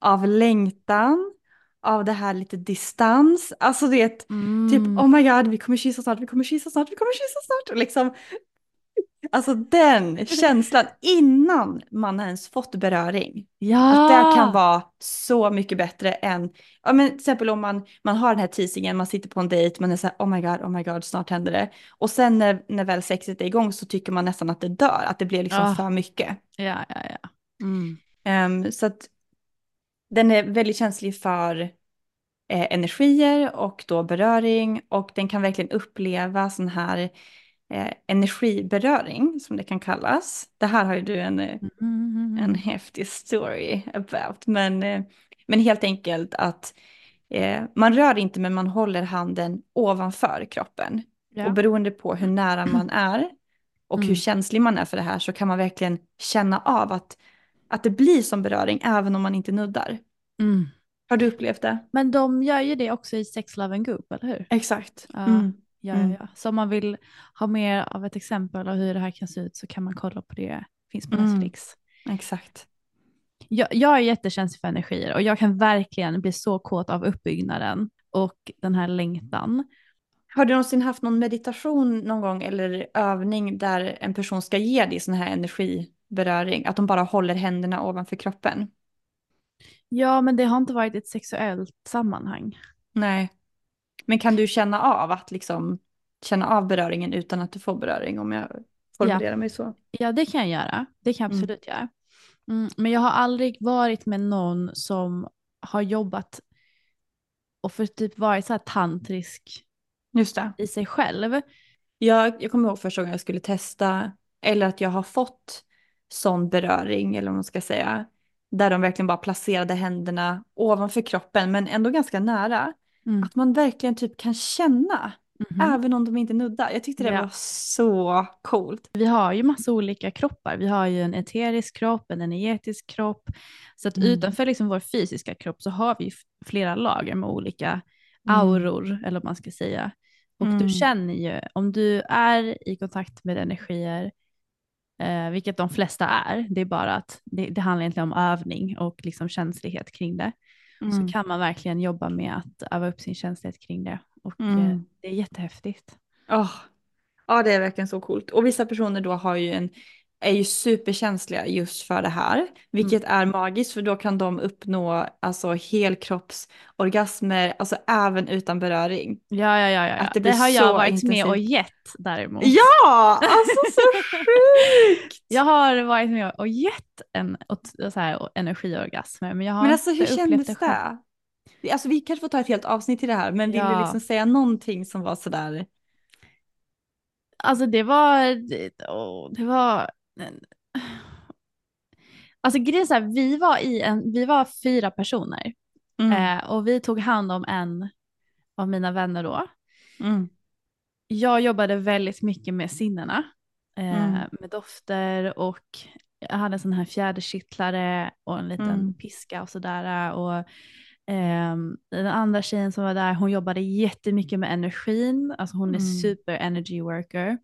av längtan, av det här lite distans. Alltså det är ett, Mm. typ oh my god, vi kommer kyssa snart, vi kommer kyssa snart, vi kommer kyssa snart. Liksom, alltså den känslan innan man ens fått beröring. Ja. Att det kan vara så mycket bättre än, ja men till exempel om man, man har den här teasingen, man sitter på en dejt, man är så här, oh my god, oh my god, snart händer det. Och sen när, när väl sexet är igång så tycker man nästan att det dör, att det blir liksom Ja. för mycket. Ja, ja, ja. Mm. Ehm, så att den är väldigt känslig för eh, energier och då beröring och den kan verkligen uppleva sån här eh, energiberöring som det kan kallas. Det här har ju du en, eh, Mm. en häftig story about. Men, eh, men helt enkelt att eh, man rör inte men man håller handen ovanför kroppen. Ja. Och beroende på hur nära man är och Mm. hur känslig man är för det här så kan man verkligen känna av att, att det blir som beröring även om man inte nuddar. Mm. Har du upplevt det? Men de gör ju det också i Sex, Love and Goop, eller hur? Exakt. Ja. Mm. Ja, Mm. ja, ja. Så om man vill ha mer av ett exempel av hur det här kan se ut så kan man kolla på det. Finns på Mm. Netflix. Exakt. Jag, jag är jättekänslig för energier och jag kan verkligen bli så kåt av uppbyggnaden och den här längtan. Har du någonsin haft någon meditation någon gång eller övning där en person ska ge dig sån här energiberöring? Att de bara håller händerna ovanför kroppen? Ja, men det har inte varit ett sexuellt sammanhang. Nej. Men kan du känna av att liksom känna av beröringen utan att du får beröring om jag formulerar mig så? Ja, det kan jag göra. Det kan jag Mm. absolut göra. Mm, men jag har aldrig varit med någon som har jobbat och för typ varit så här tantrisk i sig själv. Jag, jag kommer ihåg första gången jag skulle testa, eller att jag har fått sån beröring, eller vad man ska säga, där de verkligen bara placerade händerna ovanför kroppen, men ändå ganska nära. Mm. Att man verkligen typ kan känna, Mhm. även om de inte nuddar. Jag tyckte det Ja. var så coolt. Vi har ju massa olika kroppar. Vi har ju en eterisk kropp, en energetisk kropp. Så att Mm. utanför liksom vår fysiska kropp så har vi flera lager med olika Mm. auror, eller vad man ska säga. Och Mm. du känner ju, om du är i kontakt med energier, eh, vilket de flesta är, det är bara att det, det handlar egentligen om övning och liksom känslighet kring det. Mm. Så kan man verkligen jobba med att öva upp sin känslighet kring det. Och Mm. eh, det är jättehäftigt. Åh, Ja, det är verkligen så coolt. Och vissa personer då har ju en är ju superkänsliga just för det här, vilket Mm. är magiskt för då kan de uppnå alltså helkroppsorgasmer, alltså även utan beröring. Ja, ja, ja. ja. Att det det, har jag varit med och intensivt. gett däremot. Ja, alltså så sjukt! Jag har varit med och gett en och, så här, energiorgasmer men jag har Men alltså hur upplevt kändes det själv. det? Alltså vi kanske får ta ett helt avsnitt till det här, men vill du Ja. liksom säga någonting som var sådär? Alltså det var, det, åh, det var, alltså grejen är vi var i en, vi var fyra personer Mm. eh, och vi tog hand om en av mina vänner då. Mm. Jag jobbade väldigt mycket med sinnena, eh, Mm. med dofter och jag hade en sån här fjäderkittlare och en liten Mm. piska och sådär. Och, ehm, den andra tjejen som var där, hon jobbade jättemycket med energin, alltså hon är Mm. super energy worker.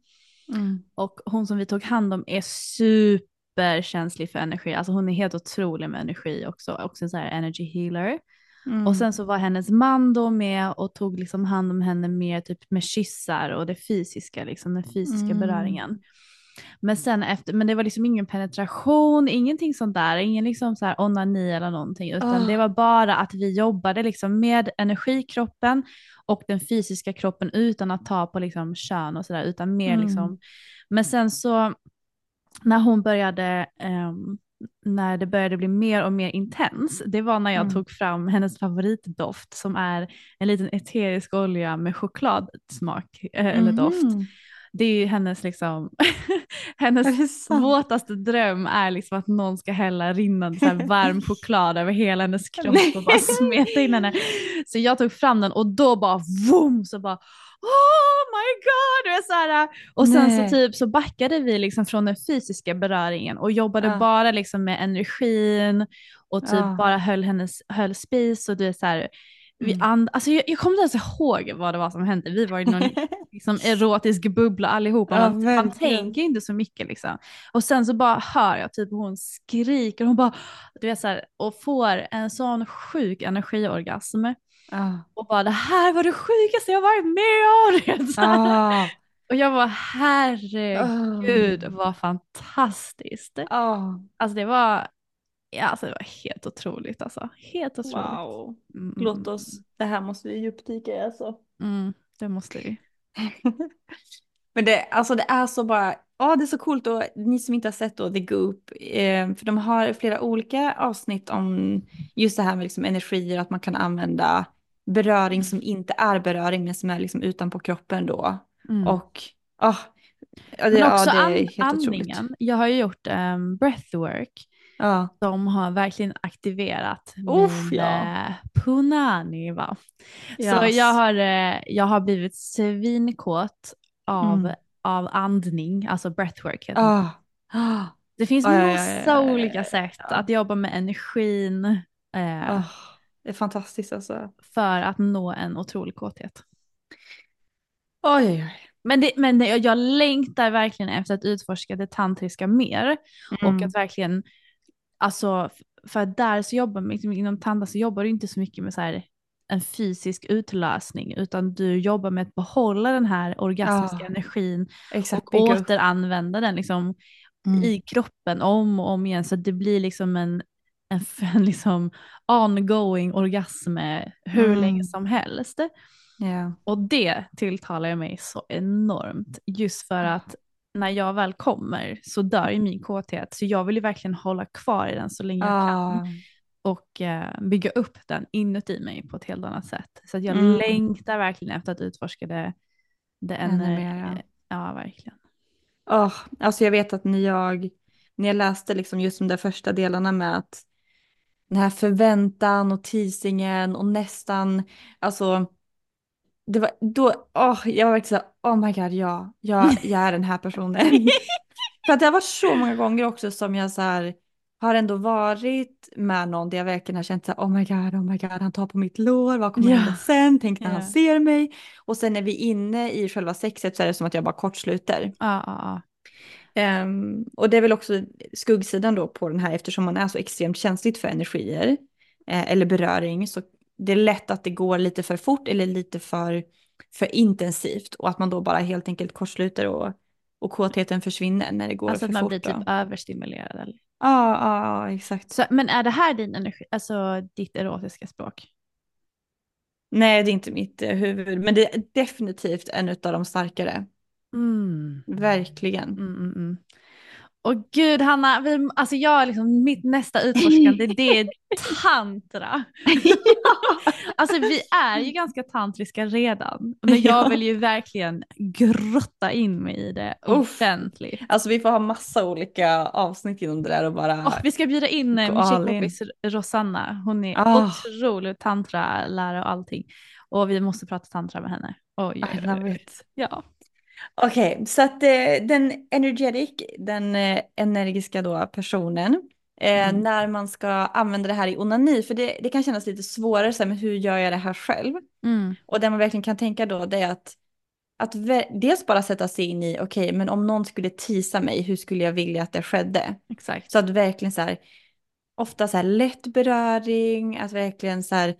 Mm. Och hon som vi tog hand om är superkänslig för energi, alltså hon är helt otrolig med energi också, också en sån här energy healer. Mm. Och sen så var hennes man då med och tog liksom hand om henne mer typ med kyssar och det fysiska, liksom den fysiska Mm. beröringen. Men sen efter, men det var liksom ingen penetration, ingenting sånt där, ingen liksom så här onani eller någonting, utan Ah. det var bara att vi jobbade liksom med energikroppen och den fysiska kroppen utan att ta på liksom kön och sådär, utan mer Mm. liksom. Men sen så när hon började, ehm, när det började bli mer och mer intens, det var när jag Mm. tog fram hennes favoritdoft som är en liten eterisk olja med chokladsmak eh, eller doft. Det är ju hennes liksom, hennes våtaste dröm är liksom att någon ska hälla rinnande så varm choklad över hela hennes kropp och bara smeta in henne. Så jag tog fram den och då bara vroom så bara oh my god! Är så här, och sen Nej. så typ så backade vi liksom från den fysiska beröringen och jobbade Ja. bara liksom med energin och typ Ja. bara höll hennes höll spis och du är så här, vi Mm. and, alltså jag, jag kommer inte ens ihåg vad det var som hände. Vi var i någon liksom, erotisk bubbla allihopa. Ja, man, man tänker inte så mycket liksom. Och sen så bara hör jag typ hon skriker. Hon bara, du vet så här, och får en sån sjuk energiorgasm. Ah. Och bara det här var det sjukaste jag varit med om. Ah. Och jag var herregud vad fantastiskt. Ah. Alltså det var, ja, alltså det var helt otroligt alltså. Helt otroligt. Wow. Mm, Låt oss, det här måste vi djupdyka i alltså. Mm, det måste vi. Men det, alltså det är så bara, ja det är så coolt och ni som inte har sett då The Goop, eh, för de har flera olika avsnitt om just det här med liksom energier, att man kan använda beröring som inte är beröring men som är liksom utanpå kroppen då. Mm. Och ja, det, Men ja, också det är helt otroligt. andningen. Jag har ju gjort um, breathwork Ja. som har verkligen aktiverat Uff, min ja. eh, punani. Va? Så Yes. jag har, eh, jag har blivit svinkåt av, Mm. av andning, alltså breathwork. heter det. Ah. Ah. Det finns ja, massa ja, olika sätt att jobba med energin eh, Ah. Det är fantastiskt alltså. för att nå en otrolig kåthet. Oj, oj, oj. Men, det, men det, jag längtar verkligen efter att utforska det tantriska mer. Och Mm. att verkligen, alltså för där så jobbar man, liksom, inom tantra så jobbar du inte så mycket med så här en fysisk utlösning utan du jobbar med att behålla den här orgasmiska Ja. energin Exakt, och återanvända den liksom Mm. i kroppen om och om igen så att det blir liksom en, en, en liksom ongoing orgasm hur Mm. länge som helst. Ja. Och det tilltalar jag mig så enormt just för att när jag väl kommer så dör ju min kåthet så jag vill ju verkligen hålla kvar i den så länge jag kan Ah. och eh, bygga upp den inuti mig på ett helt annat sätt. Så jag Mm. längtar verkligen efter att utforska det, det Ännu mer. Ja, verkligen. Oh, alltså jag vet att när jag, när jag läste liksom just de där första delarna med att den här förväntan och teasingen och nästan, alltså det var då, åh, jag var verkligen så här, oh my god, ja, jag, jag är den här personen. För att det har varit så många gånger också som jag så här, har ändå varit med någon där jag verkligen har känt så här, oh my god, oh my god, han tar på mitt lår, vad kommer Ja. hända sen, tänk när Ja. han ser mig. Och sen när vi är inne i själva sexet så är det som att jag bara kortsluter. Ja, ja, ja. Ehm, och det är väl också skuggsidan då på den här eftersom man är så extremt känsligt för energier eh, eller beröring så det är lätt att det går lite för fort eller lite för, för intensivt och att man då bara helt enkelt kortsluter och och kåtheten försvinner när det går Alltså för att man fort. blir då. typ överstimulerad. Eller? Ja, ja, ja, exakt. Så, men är det här din energi, alltså ditt erotiska språk? Nej, det är inte mitt eh, huvud, men det är definitivt en av de starkare. Mm. Verkligen. Mm, mm, mm. Och gud Hanna, vi, alltså jag liksom, mitt nästa utforskande det är tantra. alltså vi är ju ganska tantriska redan, men jag Ja. vill ju verkligen grotta in mig i det Uff. ordentligt. Alltså vi får ha massa olika avsnitt inom det där och bara... Och vi ska bjuda in eh, min tjejkompis Rosanna, hon är Ah. otrolig tantra-lärare och allting. Och vi måste prata tantra med henne. Oj, oj, oj. Ja. Okej, så att eh, den energetic, den eh, energiska då personen, eh, Mm. när man ska använda det här i onani, för det, det kan kännas lite svårare, så här, men hur gör jag det här själv? Mm. Och det man verkligen kan tänka då, det är att, att dels bara sätta sig in i, okej, men om någon skulle tisa mig, hur skulle jag vilja att det skedde? Exakt. Så att verkligen så här, ofta så här lätt beröring, att verkligen så här,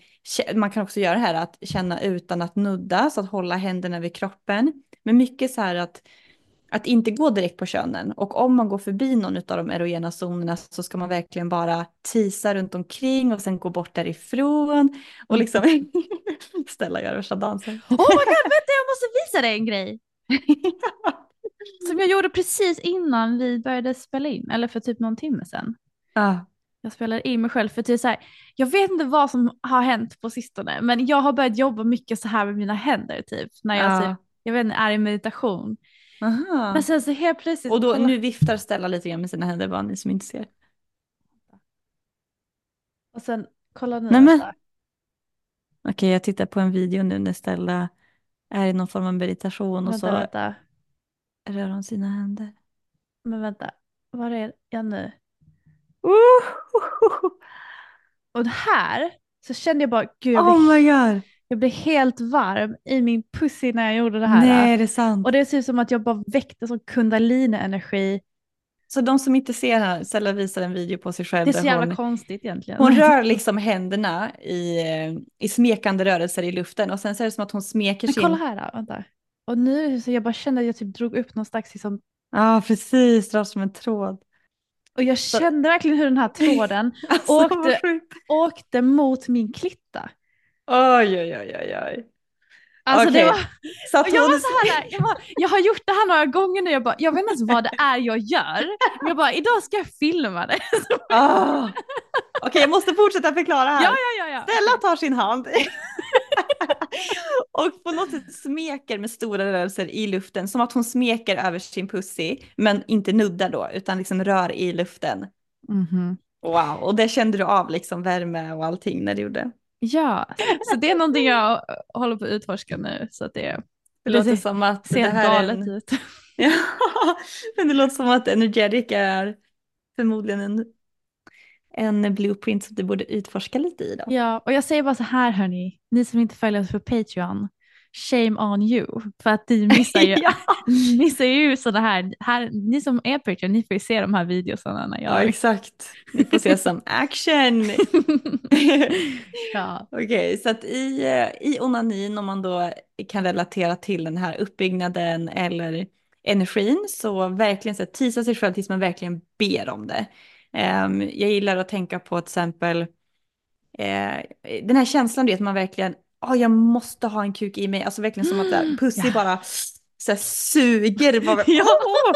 man kan också göra det här att känna utan att nudda, så att hålla händerna vid kroppen. Men mycket så här att, att inte gå direkt på könen. Och om man går förbi någon av de erogena zonerna så ska man verkligen bara tisa runt omkring och sen gå bort därifrån. Och liksom ställa göra värsta dansen. Oh my god, vänta jag måste visa dig en grej. Som jag gjorde precis innan vi började spela in, eller för typ någon timme sedan. Ja. Jag spelar in mig själv för typ så här, jag vet inte vad som har hänt på sistone, men jag har börjat jobba mycket så här med mina händer typ. När jag, Ja. typ, jag vet inte, är i meditation. Aha. Men sen så helt plötsligt. Och då, nu viftar Stella lite grann med sina händer, bara ni som inte ser. Och sen, kolla nu. Nej, men- vänta. Okej, jag tittar på en video nu när Stella är i någon form av meditation och Vänta, så vänta. rör hon sina händer. Men vänta, var är jag nu? Uh, Och här så kände jag bara, gud oh my god. Jag blev helt varm i min pussy när jag gjorde det här. Nej, det är sant. Och det ser ut som att jag bara väckte sån kundalini-energi. Så de som inte ser här, Stella visar en video på sig själv Det är så jävla hon, konstigt egentligen. hon rör liksom händerna i, eh, i smekande rörelser i luften och sen så är det som att hon smeker Men sin... kolla här då, vänta. Och nu så jag bara kände att jag typ drog upp någon slags liksom, Ja, precis, drar som en tråd. och jag kände verkligen hur den här tråden Alltså, Åkte- åkte mot min klitta. Oj, oj, oj, oj, oj. Alltså det Okej. var, Så att och jag var så här, jag, bara, jag har gjort det här några gånger nu, jag, bara, jag vet inte ens vad det är jag gör. Jag bara, idag ska jag filma det. Ah. Okej, jag måste fortsätta förklara här. Ja, ja, ja. ja. Stella tar sin hand och på något sätt smeker med stora rörelser i luften, som att hon smeker över sin pussy, men inte nuddar då, utan liksom rör i luften. Mhm. Wow, och det kände du av liksom värme och allting när du gjorde. Ja, så det är någonting jag håller på att utforska nu. Så att det, Det Det låter som att det här är en... ut. Ja, men det låter som att Energetic är förmodligen en, en blueprint som du borde utforska lite i då. Ja, och jag säger bara så här hörni, ni som inte följer oss på Patreon, shame on you. För att ni missar ju, ja. missar ju sådana här, här, ni som är Patreon, ni får ju se de här videosarna när ja, jag... exakt. Ni får se som action. ja. Okej, så att i, eh, i onanin, om man då kan relatera till den här uppbyggnaden eller energin, så verkligen så att tisa sig själv tills man verkligen ber om det. Ehm, jag gillar att tänka på till exempel eh, den här känslan, du vet, man verkligen, oh, jag måste ha en kuk i mig, alltså verkligen som att här, Pussy Ja. bara så här, suger, bara, Ja. åh!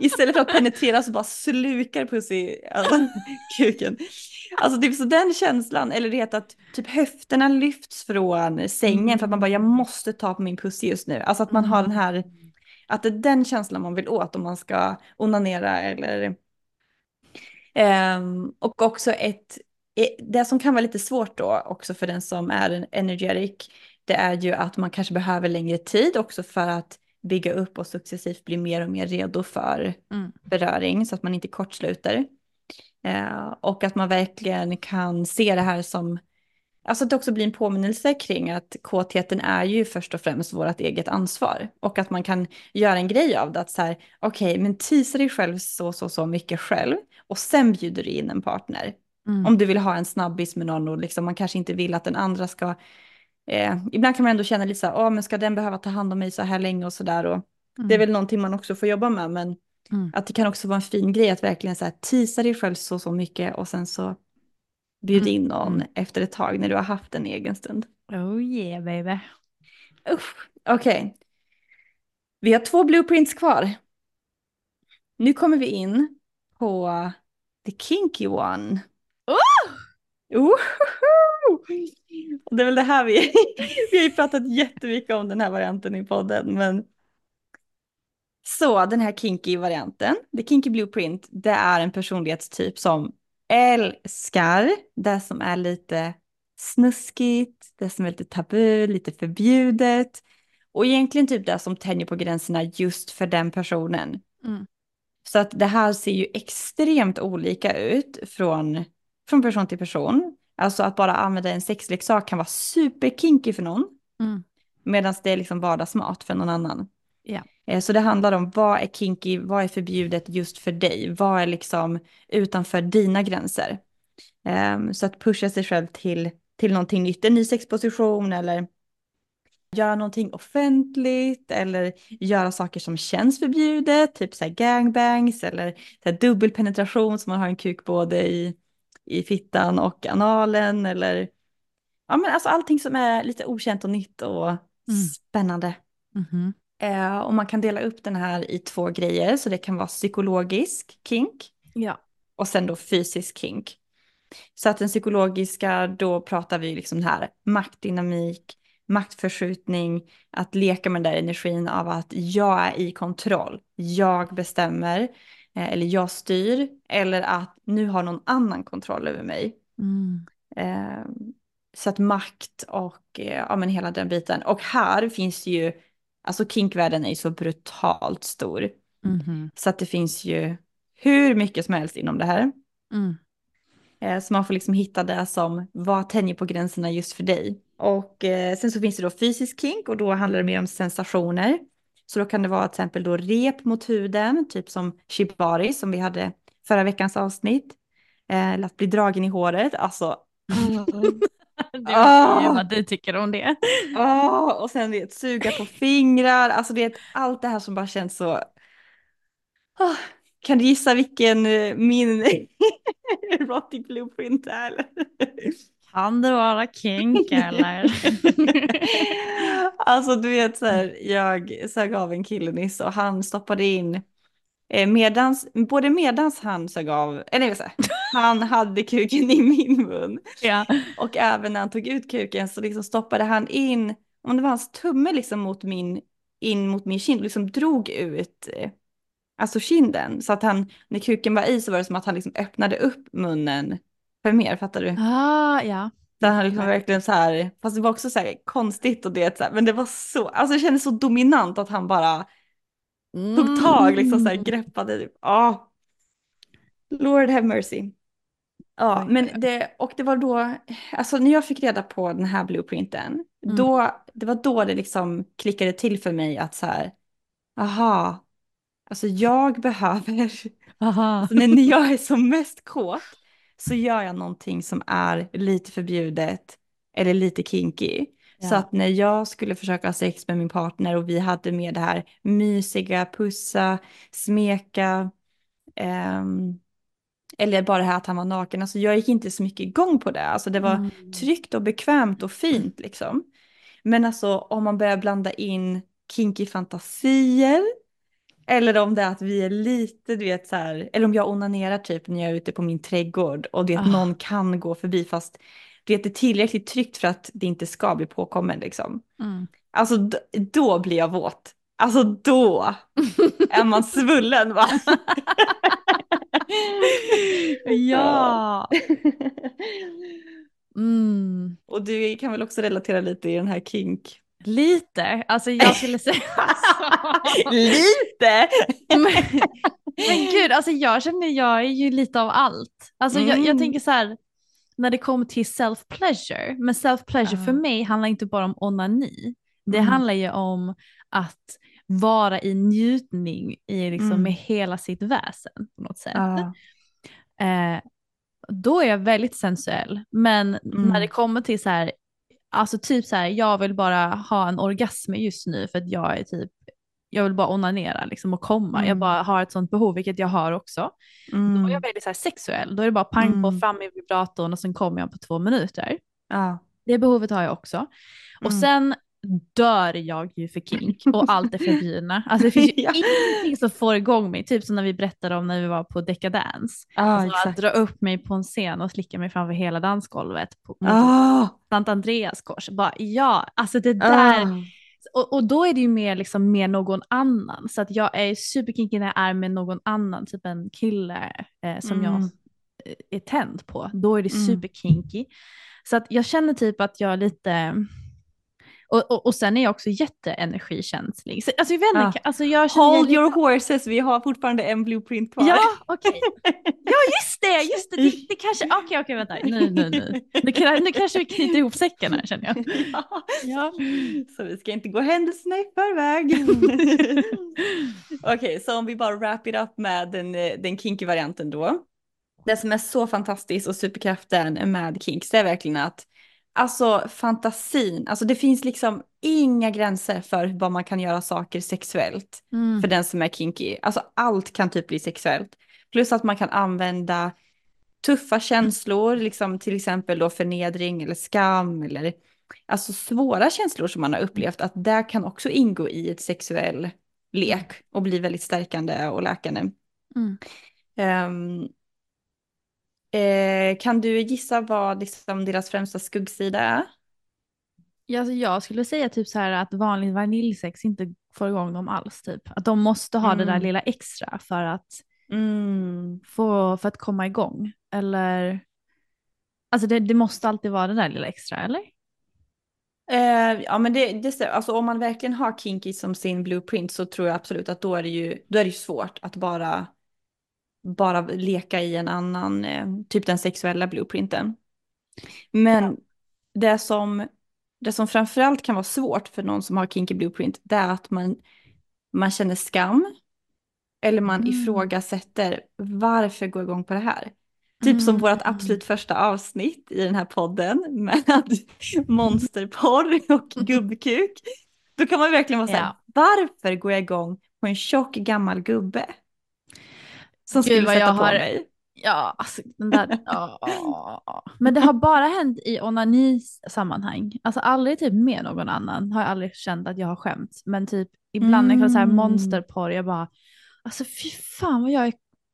istället för att penetrera så bara slukar Pussy alltså, kuken. Alltså typ så den känslan, eller det att typ höfterna lyfts från sängen för att man bara jag måste ta på min pussy just nu. Alltså att man har den här, att det är den känslan man vill åt om man ska onanera eller Ehm, och också ett, det som kan vara lite svårt då också för den som är en energetic, det är ju att man kanske behöver längre tid också för att bygga upp och successivt bli mer och mer redo för Mm. beröring så att man inte kortsluter. Eh, och att man verkligen kan se det här som, alltså att det också blir en påminnelse kring att kåtheten är ju först och främst vårt eget ansvar. Och att man kan göra en grej av det, att så här, okej, men tisa dig själv så, så, så mycket själv och sen bjuder du in en partner. Mm. Om du vill ha en snabbis med någon och liksom, man kanske inte vill att den andra ska... Eh, ibland kan man ändå känna lite så här, men ska den behöva ta hand om mig så här länge och sådär. Och Det är väl någonting man också får jobba med, men Mm. att det kan också vara en fin grej att verkligen så här tisa dig själv så, så mycket och sen så bjud Mm. in någon efter ett tag när du har haft en egen stund. Oh yeah baby. Okej. Vi har två blueprints kvar. Nu kommer vi in på the kinky one. Oh! Och det är väl det här vi, vi har ju pratat jättemycket om den här varianten i podden, men så den här kinky varianten, the kinky blueprint, det är en personlighetstyp som älskar det som är lite snuskigt, det som är lite tabu, lite förbjudet och egentligen typ det som tänjer på gränserna just för den personen. Mm. Så att det här ser ju extremt olika ut från, från person till person. Alltså att bara använda en sexleksak kan vara superkinky för någon. Mm. Medan det är liksom vardagsmat för någon annan. Eh, Så det handlar om vad är kinky, vad är förbjudet just för dig, vad är liksom utanför dina gränser. Ehm, Så att pusha sig själv till, till någonting nytt, en ny sexposition eller göra någonting offentligt eller göra saker som känns förbjudet, typ så här gangbangs eller så här dubbelpenetration som man har en kuk både i, i fittan och analen eller ja men alltså allting som är lite okänt och nytt och spännande. Mhm. Eh, och man kan dela upp den här i två grejer, så det kan vara psykologisk kink Ja. och sen då fysisk kink. Så att den psykologiska, då pratar vi liksom det här maktdynamik, maktförskjutning, att leka med den där energin av att jag är i kontroll, jag bestämmer, eller jag styr, eller att nu har någon annan kontroll över mig. Mm. Eh, så att makt och eh, ja, men hela den biten. Och här finns det ju, alltså kinkvärlden är ju så brutalt stor. Mhm. Så att det finns ju hur mycket som helst inom det här. Mm. Eh, så man får liksom hitta det som vad tänjer på gränserna just för dig. Och eh, sen så finns det då fysisk kink och då handlar det mer om sensationer. Så då kan det vara till exempel då rep mot huden, typ som shibari som vi hade förra veckans avsnitt. Eh, eller att bli dragen i håret, alltså Du Ah. vet vad du tycker om det. Åh, och sen det, suga på fingrar, alltså det är allt det här som bara känns så... Åh, kan du gissa vilken eh, min erotic blueprint är? Kan det vara kink eller? alltså du vet så här, jag sög av en kille nyss och han stoppade in eh, medans, både medans han sög av, eller nej, så här, han hade kuken i min mun. ja. Och även när han tog ut kuken så liksom stoppade han in, om det var hans tumme liksom mot min, in mot min kind, liksom drog ut eh, alltså kinden. Så att han, när kuken var i så var det som att han liksom öppnade upp munnen för mer, fattar du? Ah, ja. Så han liksom verkligen så här, fast det var också så här konstigt och det så här, men det var så, alltså det kändes så dominant att han bara tog tag, liksom så här greppade, typ. ja. Lord have mercy. Ja, Oj, men det, och det var då, alltså när jag fick reda på den här blueprinten, Mm. då, det var då det liksom klickade till för mig att så här, aha, alltså jag behöver, Aha. alltså när jag är som mest kåt så gör jag någonting som är lite förbjudet eller lite kinky. Så Ja. att när jag skulle försöka ha sex med min partner och vi hade med det här mysiga, pussa, smeka, ehm, eller bara det här att han var naken, alltså jag gick inte så mycket igång på det. Alltså det var Mm. tryggt och bekvämt och fint liksom. Men alltså om man börjar blanda in kinky fantasier, eller om det är att vi är lite, du vet så här, eller om jag onanerar typ när jag är ute på min trädgård och det att Ah. någon kan gå förbi fast du vet, det är tillräckligt tryggt för att det inte ska bli påkommen liksom. Mm. Alltså d- då blir jag våt. Alltså då är man svullen va? ja. Mm. Och du kan väl också relatera lite i den här kink? Lite, alltså jag skulle säga lite! men, men gud, alltså jag känner jag är ju lite av allt. Alltså jag, jag Mm. tänker så här, när det kommer till self-pleasure, men self-pleasure Ja. för mig handlar inte bara om onani. Det Mm. handlar ju om att vara i njutning i liksom Mm. med hela sitt väsen på något sätt. Ja. Eh, då är jag väldigt sensuell. Men Mm. när det kommer till så här, alltså typ så här, jag vill bara ha en orgasm just nu för att jag är typ jag vill bara onanera liksom och komma. Mm. Jag bara har ett sånt behov, vilket jag har också. Då är Mm. jag väldigt så här sexuell. Då är det bara pang på Mm. fram i vibratorn och sen kommer jag på två minuter. Ja. Det behovet har jag också. Och Mm. sen dör jag ju för kink och allt är förbjudna. Alltså det finns ju Ja. ingenting som får igång mig. Typ som när vi berättade om när vi var på Decadance. Ja, Alltså att dra upp mig på en scen och slicka mig framför hela dansgolvet på Ah, Sant Andreas kors. Bara, ja, alltså det där. ah. Och, och då är det ju mer, liksom, med någon annan. Så att jag är superkinky när jag är med någon annan, typ en kille eh, som jag Mm. eh, är tänd på. Då är det Mm. superkinky. Så att jag känner typ att jag lite... Och, och, och sen är jag också jätteenergikänslig. Så, alltså vet inte, Ja. alltså jag känner Hold your horses, vi har fortfarande en blueprint kvar. Ja, okej. Ja, just det, just det. Det, det kanske, okej, okej, vänta. Nu, nu, nu. Nu, nu kanske vi knyter ihop säcken här känner jag. Ja. Ja. Så vi ska inte gå händelserna i förväg. Okej, så om vi bara wrap it up med den, eh, den kinky varianten då. Det som är så fantastiskt och superkraften med kinks det är verkligen att alltså fantasin, alltså det finns liksom inga gränser för vad man kan göra saker sexuellt Mm. för den som är kinky. Alltså allt kan typ bli sexuellt. Plus att man kan använda tuffa känslor, liksom till exempel då förnedring eller skam eller alltså svåra känslor som man har upplevt, att det kan också ingå i ett sexuell lek och bli väldigt stärkande och läkande. Mm. Ehm, eh, kan du gissa vad liksom deras främsta skuggsida är? Ja, alltså jag skulle säga typ så här att vanligt vaniljsex inte får igång dem alls. Typ. Att de måste ha det där Mm. lilla extra för att, Mm. få, för att komma igång. Eller, alltså det, det måste alltid vara det där lilla extra, eller? Eh, ja men det, det alltså om man verkligen har kinky som sin blueprint så tror jag absolut att då är det ju, då är det ju svårt att bara, bara leka i en annan, eh, typ den sexuella blueprinten. Men det som, det som framförallt kan vara svårt för någon som har kinky blueprint det är att man, man känner skam eller man Mm. ifrågasätter varför gå igång på det här. Typ som Mm. vårt absolut första avsnitt i den här podden med monsterporr och gubbkuk. Då kan man verkligen vara så här, Ja. varför går jag igång på en tjock gammal gubbe? Som Gud, skulle sätta jag på har- mig. Ja, alltså den där. ja. Men det har bara hänt i onani-sammanhang. Alltså aldrig typ med någon annan har jag aldrig känt att jag har skämt. Men typ ibland när jag kollar så här Mm. monsterporr, jag bara, alltså fy fan vad jag är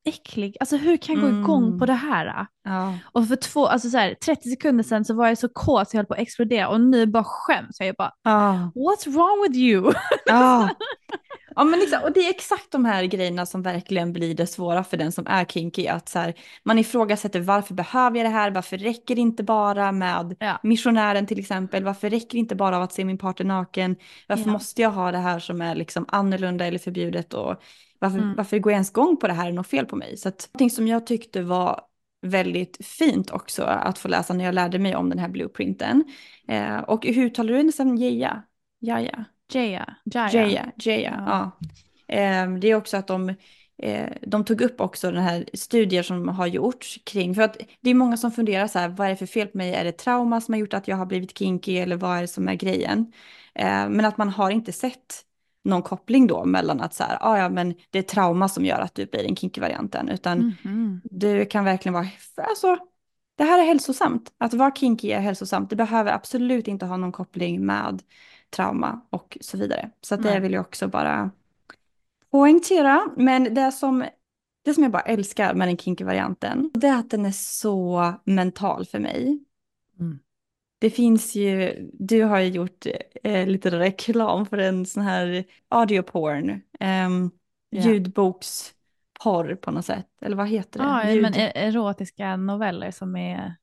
äcklig. Alltså hur kan jag gå igång Mm. på det här? Ja. Och för två, alltså så här, 30 sekunder sedan så var jag så kåt så jag höll på att explodera och nu bara skäms. Jag bara, Ja. what's wrong with you? Ja. ja men exakt, och det är exakt de här grejerna som verkligen blir det svåra för den som är kinky. Att så här, man ifrågasätter varför behöver jag det här? Varför räcker det inte bara med Ja. missionären till exempel? Varför räcker det inte bara av att se min partner naken? Varför Ja. måste jag ha det här som är liksom annorlunda eller förbjudet? Och varför, Mm. varför går jag ens igång på det här? Är det något fel på mig? Så att, någonting som jag tyckte var väldigt fint också att få läsa när jag lärde mig om den här blueprinten. Eh, och hur talar du nästan Jeja? Jaja? Jaya. Jaya. Jaya, Jaya, Ja. ja. Ehm, det är också att de, eh, de tog upp också den här studier som har gjorts kring, för att det är många som funderar så här, vad är det för fel på mig? Är det trauma som har gjort att jag har blivit kinky eller vad är det som är grejen? Ehm, men att man har inte sett någon koppling då mellan att så här, ah, ja men det är trauma som gör att du blir den kinky-varianten, utan Mhm. det kan verkligen vara, alltså, det här är hälsosamt. Att vara kinky är hälsosamt. Det behöver absolut inte ha någon koppling med trauma och så vidare. Så det vill jag också bara poängtera. Men det som, det som jag bara älskar med den kinky-varianten, det är att den är så mental för mig. Mm. Det finns ju, du har ju gjort eh, lite reklam för en sån här audioporn, um, Ja. ljudboksporr på något sätt. Eller vad heter det? Ja, Ljud- men erotiska noveller som är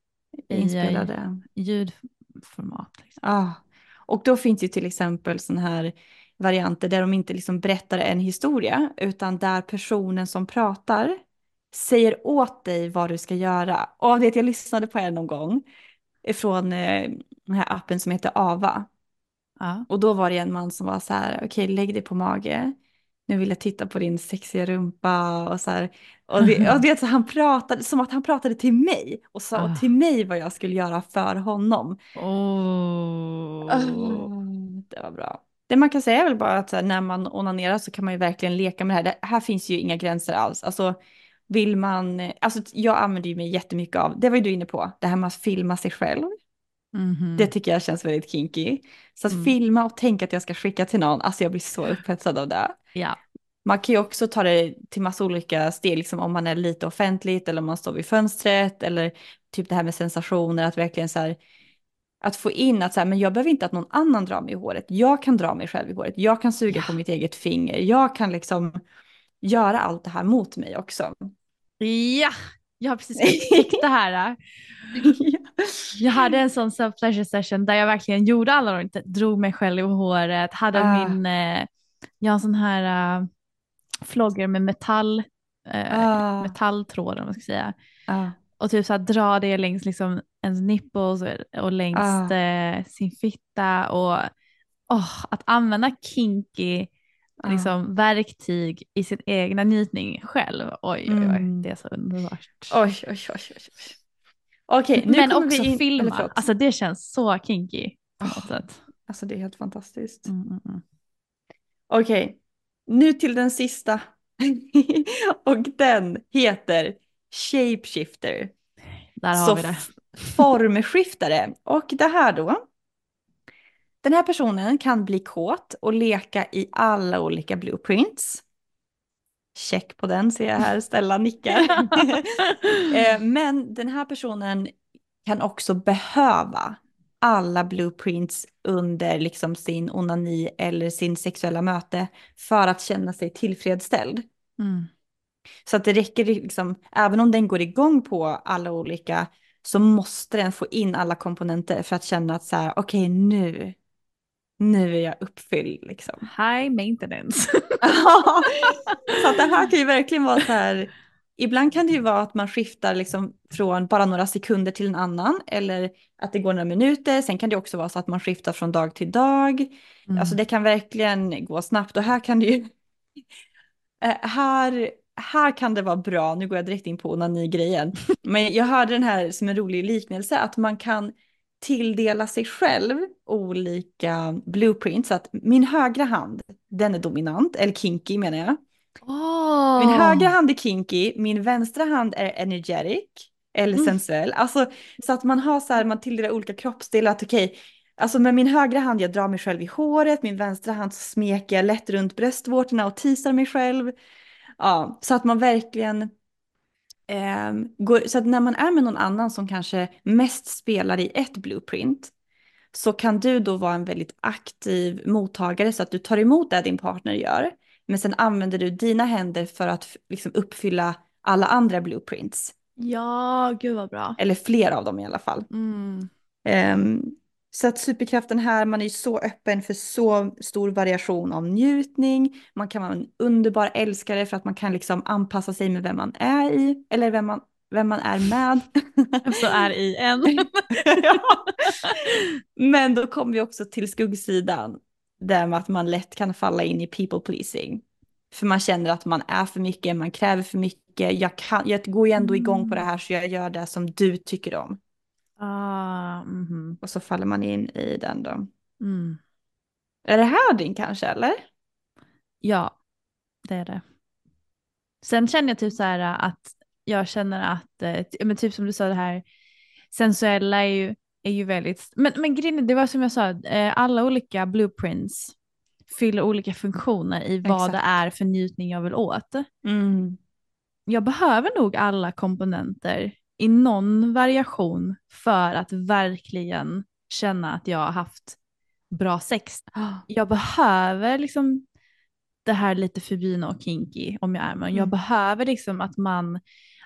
i inspelade. ljudformat. Liksom. Ja, och då finns ju till exempel sådana här varianter där de inte liksom berättar en historia, utan där personen som pratar säger åt dig vad du ska göra. Och jag vet, jag lyssnade på en någon gång från eh, den här appen som heter Ava. Ja. Och då var det en man som var så här, okej lägg dig på mage. Nu vill jag titta på din sexiga rumpa och så här. Och det, och det, så han pratade som att han pratade till mig och sa Ah. till mig vad jag skulle göra för honom. Oh. Det var bra. Det man kan säga är väl bara att här, när man onanerar så kan man ju verkligen leka med det här. Det här finns ju inga gränser alls. Alltså vill man, alltså jag använder ju mig jättemycket av, det var ju du inne på, det här med att filma sig själv. Mhm. Det tycker jag känns väldigt kinky. Så att Mm. filma och tänka att jag ska skicka till någon, alltså jag blir så upphetsad av det. Ja. Man kan ju också ta det till massa olika steg, liksom om man är lite offentligt eller om man står vid fönstret eller typ det här med sensationer, att verkligen så här, att få in att så här, men jag behöver inte att någon annan drar mig i håret, jag kan dra mig själv i håret, jag kan suga på mitt eget finger, jag kan liksom göra allt det här mot mig också. Ja, jag har precis upptäckt det här. Jag hade en sån self pleasure session där jag verkligen gjorde alla de inte drog mig själv i håret, hade Ah. min, eh, jag har en sån här uh, flogger med metall, eh, Ah. metalltråd om man ska säga. Ja. Och typ så här, dra det längs liksom ens nipples och, och längs Ah. eh, sin fitta och åh, att använda kinky Ah. liksom, verktyg i sin egna njutning själv. Oj, oj, oj, Mm. det är så underbart. Oj, oj, oj, oj. oj. Okej, nu Men också vi in... filma, alltså det känns så kinky på något sätt. Alltså det är helt fantastiskt. Mm, mm, mm. Okej, nu till den sista. Och den heter Shapeshifter. Där har Så vi det. formskiftare. Och det här då. Den här personen kan bli kåt och leka i alla olika blueprints. Check på den ser jag här, Stella nickar. Eh, Men den här personen kan också behöva alla blueprints under liksom sin onani eller sin sexuella möte för att känna sig tillfredsställd. Mm. Så att det räcker liksom, även om den går igång på alla olika så måste den få in alla komponenter för att känna att så här, okej nu, nu är jag uppfylld liksom. High maintenance. så att det här kan ju verkligen vara så här, ibland kan det ju vara att man skiftar liksom från bara några sekunder till en annan eller att det går några minuter, sen kan det också vara så att man skiftar från dag till dag. Mm. Alltså det kan verkligen gå snabbt och här kan det ju, Eh, här, här kan det vara bra, nu går jag direkt in på onani-grejen, men jag hörde den här som en rolig liknelse, att man kan tilldela sig själv olika blueprints, så att min högra hand, den är dominant, eller kinky menar jag. Åh. Min högra hand är kinky, min vänstra hand är energetic eller Mm. sensuell. Alltså så att man har så här, man tilldelar olika kroppsdelar. Att okej, alltså med min högra hand jag drar mig själv i håret, min vänstra hand så smeker jag lätt runt bröstvårtorna och teasar mig själv. Ja, så att man verkligen ehm, går, så att när man är med någon annan som kanske mest spelar i ett blueprint så kan du då vara en väldigt aktiv mottagare så att du tar emot det din partner gör. Men sen använder du dina händer för att liksom uppfylla alla andra blueprints. Ja, gud vad bra. Eller fler av dem i alla fall. Mm. Ehm, så att superkraften här, man är ju så öppen för så stor variation av njutning. Man kan vara en underbar älskare för att man kan liksom anpassa sig med vem man är i. Eller vem man, vem man är med. Så är i en. Ja. Men då kommer vi också till skuggsidan. Där med att man lätt kan falla in i people pleasing. För man känner att man är för mycket, man kräver för mycket. Jag, kan, jag går ju ändå igång på det här så jag gör det som du tycker om. Ah, mhm. Och så faller man in i den då. mm. Är det här din kanske eller? Ja, det är det. Sen känner jag typ så här att jag känner att, eh, men typ som du sa det här, sensuella är ju, är ju väldigt, men, men grejen det var som jag sa, eh, alla olika blueprints fyller olika funktioner i vad det Exakt. är för njutning jag vill åt. Mm. Jag behöver nog alla komponenter i någon variation för att verkligen känna att jag har haft bra sex. Jag behöver liksom det här lite förbjudna och kinky om jag är med. Jag Mm. behöver liksom att man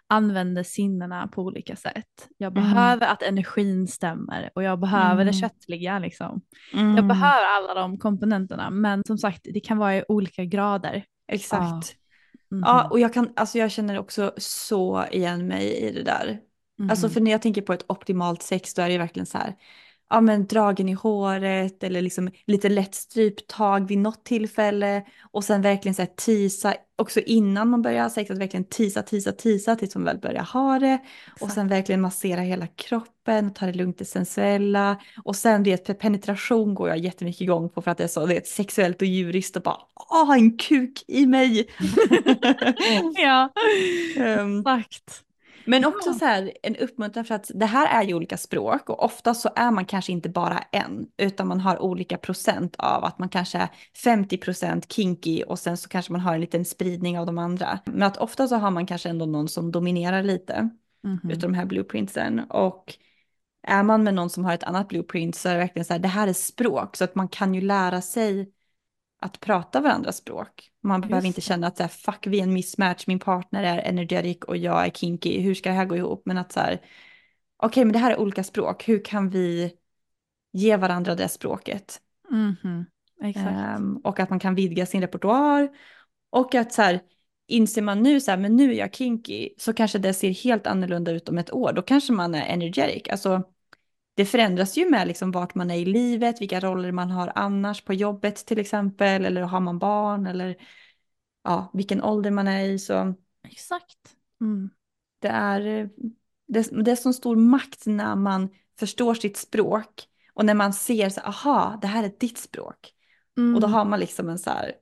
använder sinnena på olika sätt. Jag Mm. behöver att energin stämmer och jag behöver det Mm. köttliga liksom. Mm. Jag behöver alla de komponenterna men som sagt det kan vara i olika grader. Exakt. Mhm. Ja, och jag kan, alltså jag känner också så igen mig i det där. Mhm. Alltså för när jag tänker på ett optimalt sex då är det verkligen så här. Ja, men dragen i håret eller liksom lite lätt stryptag vid något tillfälle och sen verkligen så här tisa, också innan man börjar ha sex, att verkligen tisa, tisa, tisa tills man väl börjar ha det och sen verkligen massera hela kroppen och ta det lugnt det sensuella och sen det penetration går jag jättemycket igång på för att det är så det är sexuellt och djuriskt och bara åh en kuk i mig. ja, um, exakt. Men också så här en uppmuntran för att det här är ju olika språk och ofta så är man kanske inte bara en utan man har olika procent av att man kanske är 50 procent kinky och sen så kanske man har en liten spridning av de andra. Men att ofta så har man kanske ändå någon som dominerar lite Mm -hmm. utav de här blueprintsen och är man med någon som har ett annat blueprint så är det verkligen så här det här är språk så att man kan ju lära sig att prata varandras språk. Man Just behöver inte känna att så här, fuck vi är en mismatch, min partner är energetic och jag är kinky, hur ska det här gå ihop? Men att så här, okej okay, men det här är olika språk, hur kan vi ge varandra det språket? Mm -hmm. Exakt. Um, och att man kan vidga sin repertoar och att så här, inser man nu så här, men nu är jag kinky, så kanske det ser helt annorlunda ut om ett år, då kanske man är energetic. Alltså, det förändras ju med liksom vart man är i livet, vilka roller man har annars på jobbet till exempel, eller har man barn, eller ja, vilken ålder man är i. Så Exakt. Mm. Det, är, det, det är så stor makt när man förstår sitt språk och när man ser så aha, det här är ditt språk. Mm. Och då har man liksom en så här...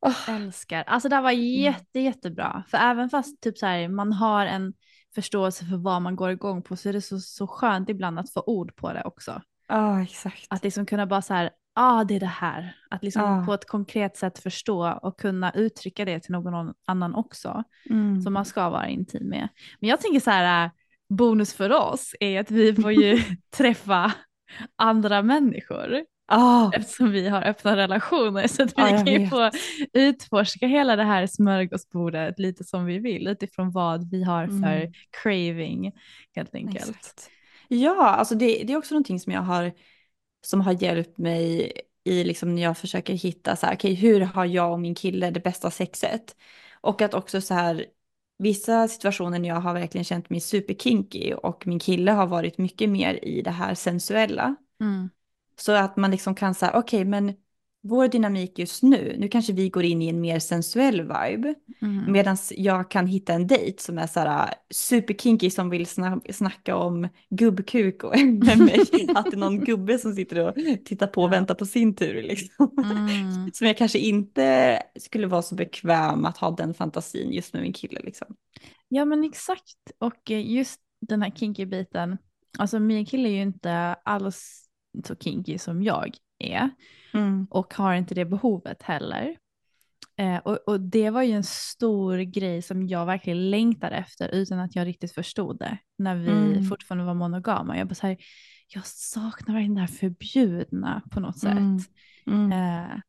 Oh. Älskar. Alltså det här var jätte, jättebra. För även fast typ så här, man har en förståelse för vad man går igång på så är det så, så skönt ibland att få ord på det också. Ja, oh, exakt. Att liksom kunna bara så här, ja ah, det är det här. Att liksom oh. på ett konkret sätt förstå och kunna uttrycka det till någon annan också. Mm. Som man ska vara intim med. Men jag tänker så här, äh, bonus för oss är att vi får ju träffa andra människor. Oh. Eftersom vi har öppna relationer så att vi oh, kan ju få utforska hela det här smörgåsbordet lite som vi vill utifrån vad vi har för mm. craving helt enkelt. Exakt. Ja, alltså det, det, är också någonting som jag har som har hjälpt mig i liksom när jag försöker hitta så här, okej okay, hur har jag och min kille det bästa sexet? Och att också så här, vissa situationer när jag har verkligen känt mig superkinky och min kille har varit mycket mer i det här sensuella. Mm. Så att man liksom kan säga, okej okay, men vår dynamik just nu, nu kanske vi går in i en mer sensuell vibe. Mm. Medan jag kan hitta en dejt som är så här superkinky som vill snacka om gubbkuk och med mig. att det är någon gubbe som sitter och tittar på och väntar på sin tur. Liksom. Mm. som jag kanske inte skulle vara så bekväm att ha den fantasin just med min kille. Liksom. Ja men exakt. Och just den här kinky biten. Alltså min kille är ju inte alls så kinky som jag är. Mm. Och har inte det behovet heller. Eh, och, och, det var ju en stor grej som jag verkligen längtade efter utan att jag riktigt förstod det. När vi Mm. fortfarande var monogama. Jag bara så här, jag saknar verkligen det här förbjudna på något sätt. Mm. Mm. Eh,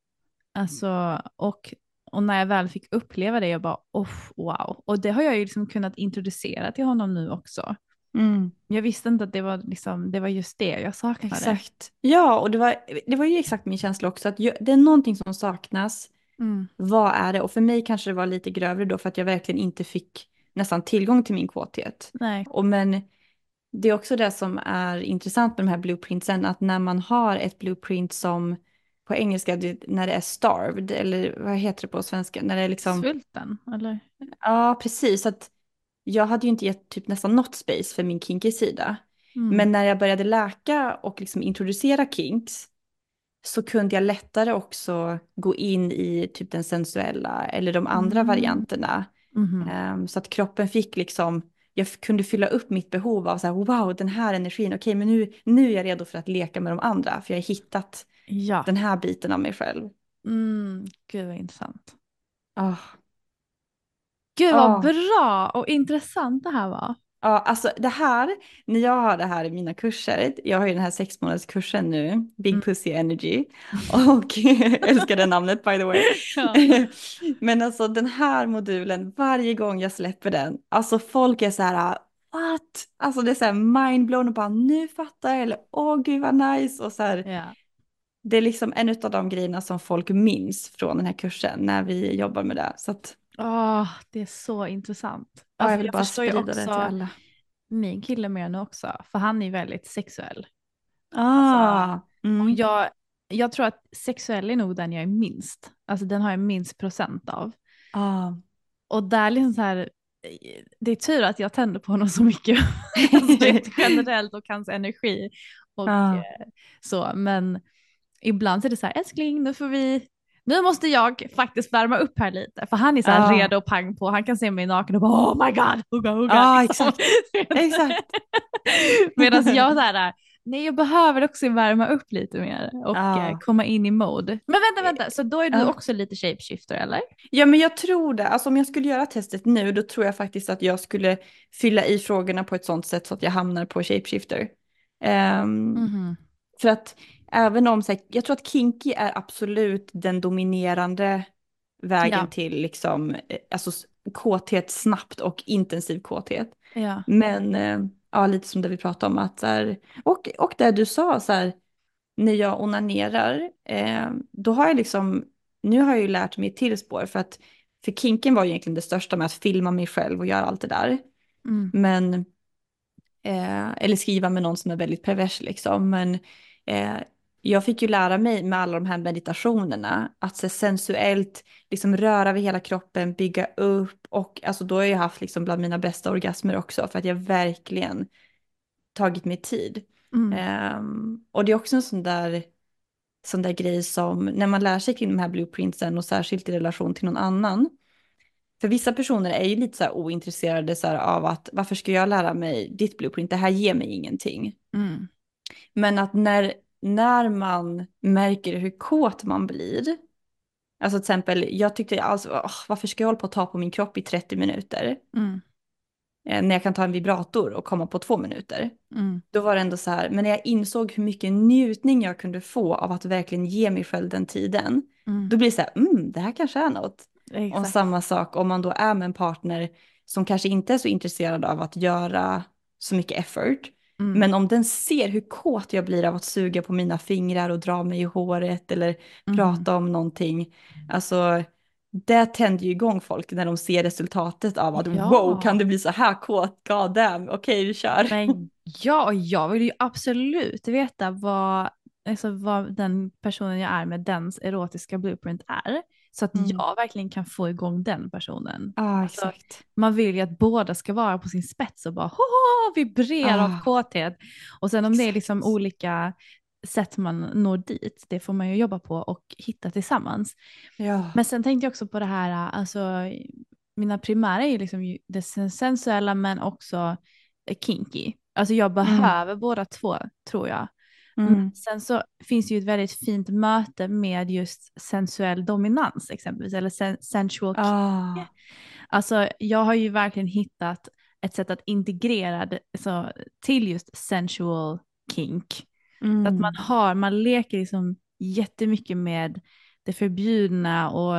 alltså, och, och när jag väl fick uppleva det, jag bara oh, wow. Och det har jag ju liksom kunnat introducera till honom nu också. Mm. Jag visste inte att det var, liksom, det var just det jag saknade. Exakt. Ja, och det var, det var ju exakt min känsla också. Att jag, det är någonting som saknas. Mm. Vad är det? Och för mig kanske det var lite grövre då för att jag verkligen inte fick nästan tillgång till min kåthet. Nej. Och men det är också det som är intressant med de här blueprintsen. Att när man har ett blueprint som på engelska när det är starved eller vad heter det på svenska? När det är liksom... Svulten eller? Ja, precis. Att jag hade ju inte gett typ nästan något space för min kinky sida. Mm. Men när jag började läka och liksom introducera kinks så kunde jag lättare också gå in i typ den sensuella eller de andra Mm. varianterna. Mhm. Ehm, så att kroppen fick liksom, jag kunde fylla upp mitt behov av så här, wow, den här energin, okej, men nu, nu är jag redo för att leka med de andra, för jag har hittat Ja. den här biten av mig själv. Mm. Gud vad intressant. Ah. Gud vad Ja. bra och intressant det här var. Ja, alltså det här, när jag har det här i mina kurser, jag har ju den här sex månaders kursen nu, Big Mm. Pussy Energy, och älskar det namnet by the way. Ja. Men alltså den här modulen, varje gång jag släpper den, alltså folk är så här, what? Alltså det är så här mindblown och bara nu fattar jag, eller åh gud vad nice, och så här, Ja. det är liksom en av de grejerna som folk minns från den här kursen när vi jobbar med det. Så att, Åh, det är så intressant. ja, jag Alltså, vill jag bara sprida det till också alla. min kille mer nu också, för han är väldigt sexuell. Ah, mm. Och jag, jag tror att sexuell är nog den jag är minst, alltså den har jag minst procent av. ah. Och där liksom så här, det är tur att jag tänder på honom så mycket. alltså, generellt och hans energi. Och Ja. eh, så, men ibland så är det så här, älskling nu får vi, nu måste jag faktiskt värma upp här lite. För han är så här Ja. redo och pang på, han kan se mig naken och bara oh my god, oh god. Ja, liksom. Exakt. Medan jag så här, nej jag behöver också värma upp lite mer och Ja. eh, komma in i mode. Men vänta, vänta, så då är du Ja. också lite shapeshifter eller? Ja men jag tror det. Alltså om jag skulle göra testet nu då tror jag faktiskt att jag skulle fylla i frågorna på ett sånt sätt så att jag hamnar på shapeshifter. Ehm, Mhm. För att även om, så här, jag tror att kinky är absolut den dominerande vägen Ja. till liksom, eh, alltså kåthet snabbt och intensiv kåthet. Ja. Men eh, ja, lite som det vi pratade om att så här, och, och det du sa så här, när jag onanerar, eh, då har jag liksom, nu har jag ju lärt mig ett till spår för att för kinken var ju egentligen det största med att filma mig själv och göra allt det där. Mm. Men, eh, eller skriva med någon som är väldigt pervers liksom. Men eh, jag fick ju lära mig med alla de här meditationerna att så sensuellt liksom röra vid hela kroppen, bygga upp och alltså då har jag haft liksom bland mina bästa orgasmer också för att jag verkligen tagit mig tid. Mm. Ehm, och det är också en sån där, sån där grej som när man lär sig kring de här blueprintsen och särskilt i relation till någon annan. För vissa personer är ju lite så här ointresserade så här av att varför ska jag lära mig ditt blueprint, det här ger mig ingenting. Mm. Men att när, när man märker hur kåt man blir, alltså till exempel jag tyckte alltså, åh, varför ska jag hålla på att ta på min kropp i 30 minuter? Mm. Eh, när jag kan ta en vibrator och komma på två minuter. Mm. Då var det ändå så här, men när jag insåg hur mycket njutning jag kunde få av att verkligen ge mig själv den tiden, Mm. då blir det så här, mm, det här kanske är något. Och Exakt. samma sak om man då är med en partner som kanske inte är så intresserad av att göra så mycket effort. Mm. Men om den ser hur kåt jag blir av att suga på mina fingrar och dra mig i håret eller Mm. prata om någonting. Alltså, det tänder ju igång folk när de ser resultatet av att Ja. wow, kan det bli så här kåt? God damn, okej vi kör. Men ja, och jag vill ju absolut veta vad, alltså vad den personen jag är med dens erotiska blueprint är. Så att Mm. jag verkligen kan få igång den personen. Ja, Alltså, exakt. Man vill ju att båda ska vara på sin spets och bara hoho, vibrera av Ah. kåthet. Och sen om det är liksom Exakt. olika sätt man når dit, det får man ju jobba på och hitta tillsammans. Ja. Men sen tänkte jag också på det här, alltså mina primära är ju liksom det sen- sensuella men också kinky. Alltså jag behöver båda två tror jag. Mm. Men sen så finns det ju ett väldigt fint möte med just sensuell dominans exempelvis, eller sen- sensual. Ah. Alltså jag har ju verkligen hittat ett sätt att integrera det, så, till just sensual kink. Så att Mm. man har, man leker liksom jättemycket med det förbjudna och,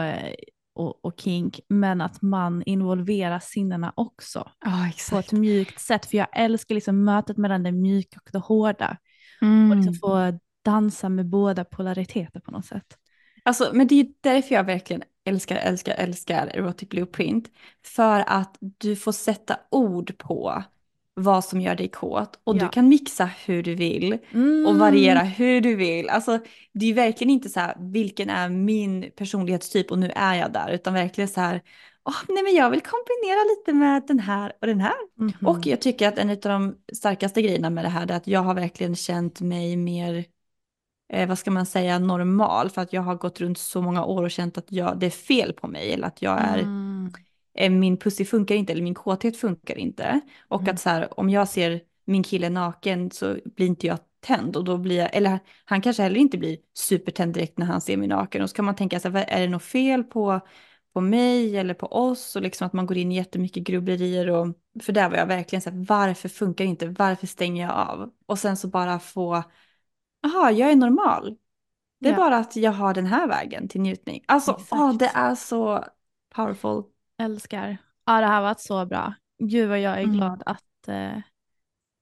och, och kink, men att man involverar sinnena också Ja, på ett mjukt sätt. För jag älskar liksom mötet mellan det mjuka och det hårda. Och Mm. liksom få dansa med båda polariteter på något sätt. Alltså, men det är därför jag verkligen älskar, älskar, älskar Erotic Blueprint. För att du får sätta ord på vad som gör dig kåt. Och Ja. du kan mixa hur du vill. Och Mm. variera hur du vill. Alltså, det är verkligen inte så här, vilken är min personlighetstyp och nu är jag där. Utan verkligen så här, åh, nej men jag vill kombinera lite med den här och den här. Mhm. Och jag tycker att en av de starkaste grejerna med det här är att jag har verkligen känt mig mer, eh, vad ska man säga, normal. För att jag har gått runt så många år och känt att jag, det är fel på mig. Eller att jag är, Mm. eh, min pussy funkar inte eller min kåthet funkar inte. Och Mm. att så här, om jag ser min kille naken så blir inte jag tänd. Och då blir jag, eller han kanske heller inte blir supertänd direkt när han ser mig naken. Och så kan man tänka vad- är det något fel på, på mig eller på oss? Och liksom att man går in i jättemycket grubblerier. Och, för där var jag verkligen så här, varför funkar det inte? Varför stänger jag av? Och sen så bara få, jaha, jag är normal. Det är Ja. bara att jag har den här vägen till njutning. Alltså, Exakt. åh, det är så powerful. Älskar. Ja, det här har varit så bra. Gud vad jag är Mm. glad att eh,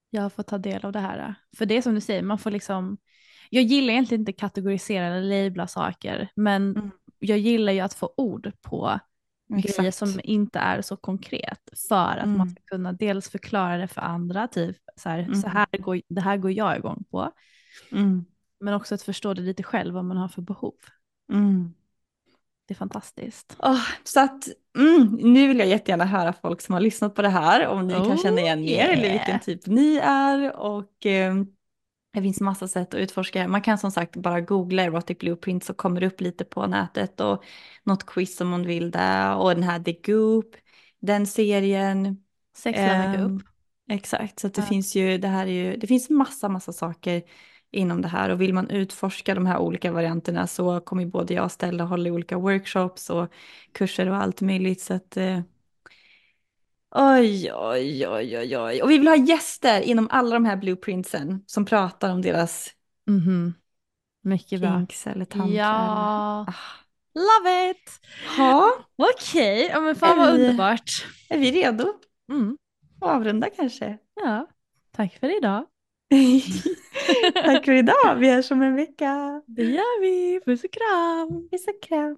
jag har fått ta del av det här. För det är som du säger, man får liksom, jag gillar egentligen inte kategorisera eller labla saker, men Mm. Jag gillar ju att få ord på Exakt. grejer som inte är så konkret för att Mm. man ska kunna dels förklara det för andra, typ så här, så Mm. här går, det här går jag igång på, Mm. men också att förstå det lite själv vad man har för behov. Mm. Det är fantastiskt. Åh, så att mm, nu vill jag jättegärna höra folk som har lyssnat på det här, om ni kan Oh, känna igen er eller yeah. vilken typ ni är. Och eh, det finns massa sätt att utforska. Man kan som sagt bara googla erotic blueprint så kommer det upp lite på nätet och något quiz om man vill det. Och den här The Goop, den serien. Sex level Ehm, up. Exakt, så det Ja. finns ju, det här är ju, det finns massa, massa saker inom det här och vill man utforska de här olika varianterna så kommer både jag och Stella hålla olika workshops och kurser och allt möjligt så att eh, Oj, oj, oj, oj, oj. Och vi vill ha gäster inom alla de här blueprintsen som pratar om deras Mhm. Mycket bra. kinks eller tankar. Ja, Ah. love it! Ja, Okej, ja, men fan vad Är vi- underbart. är vi redo Mm. avrunda kanske? Ja, tack för idag. Tack för idag, vi hörs om en vecka. Det gör vi. Puss och kram. Puss och kram.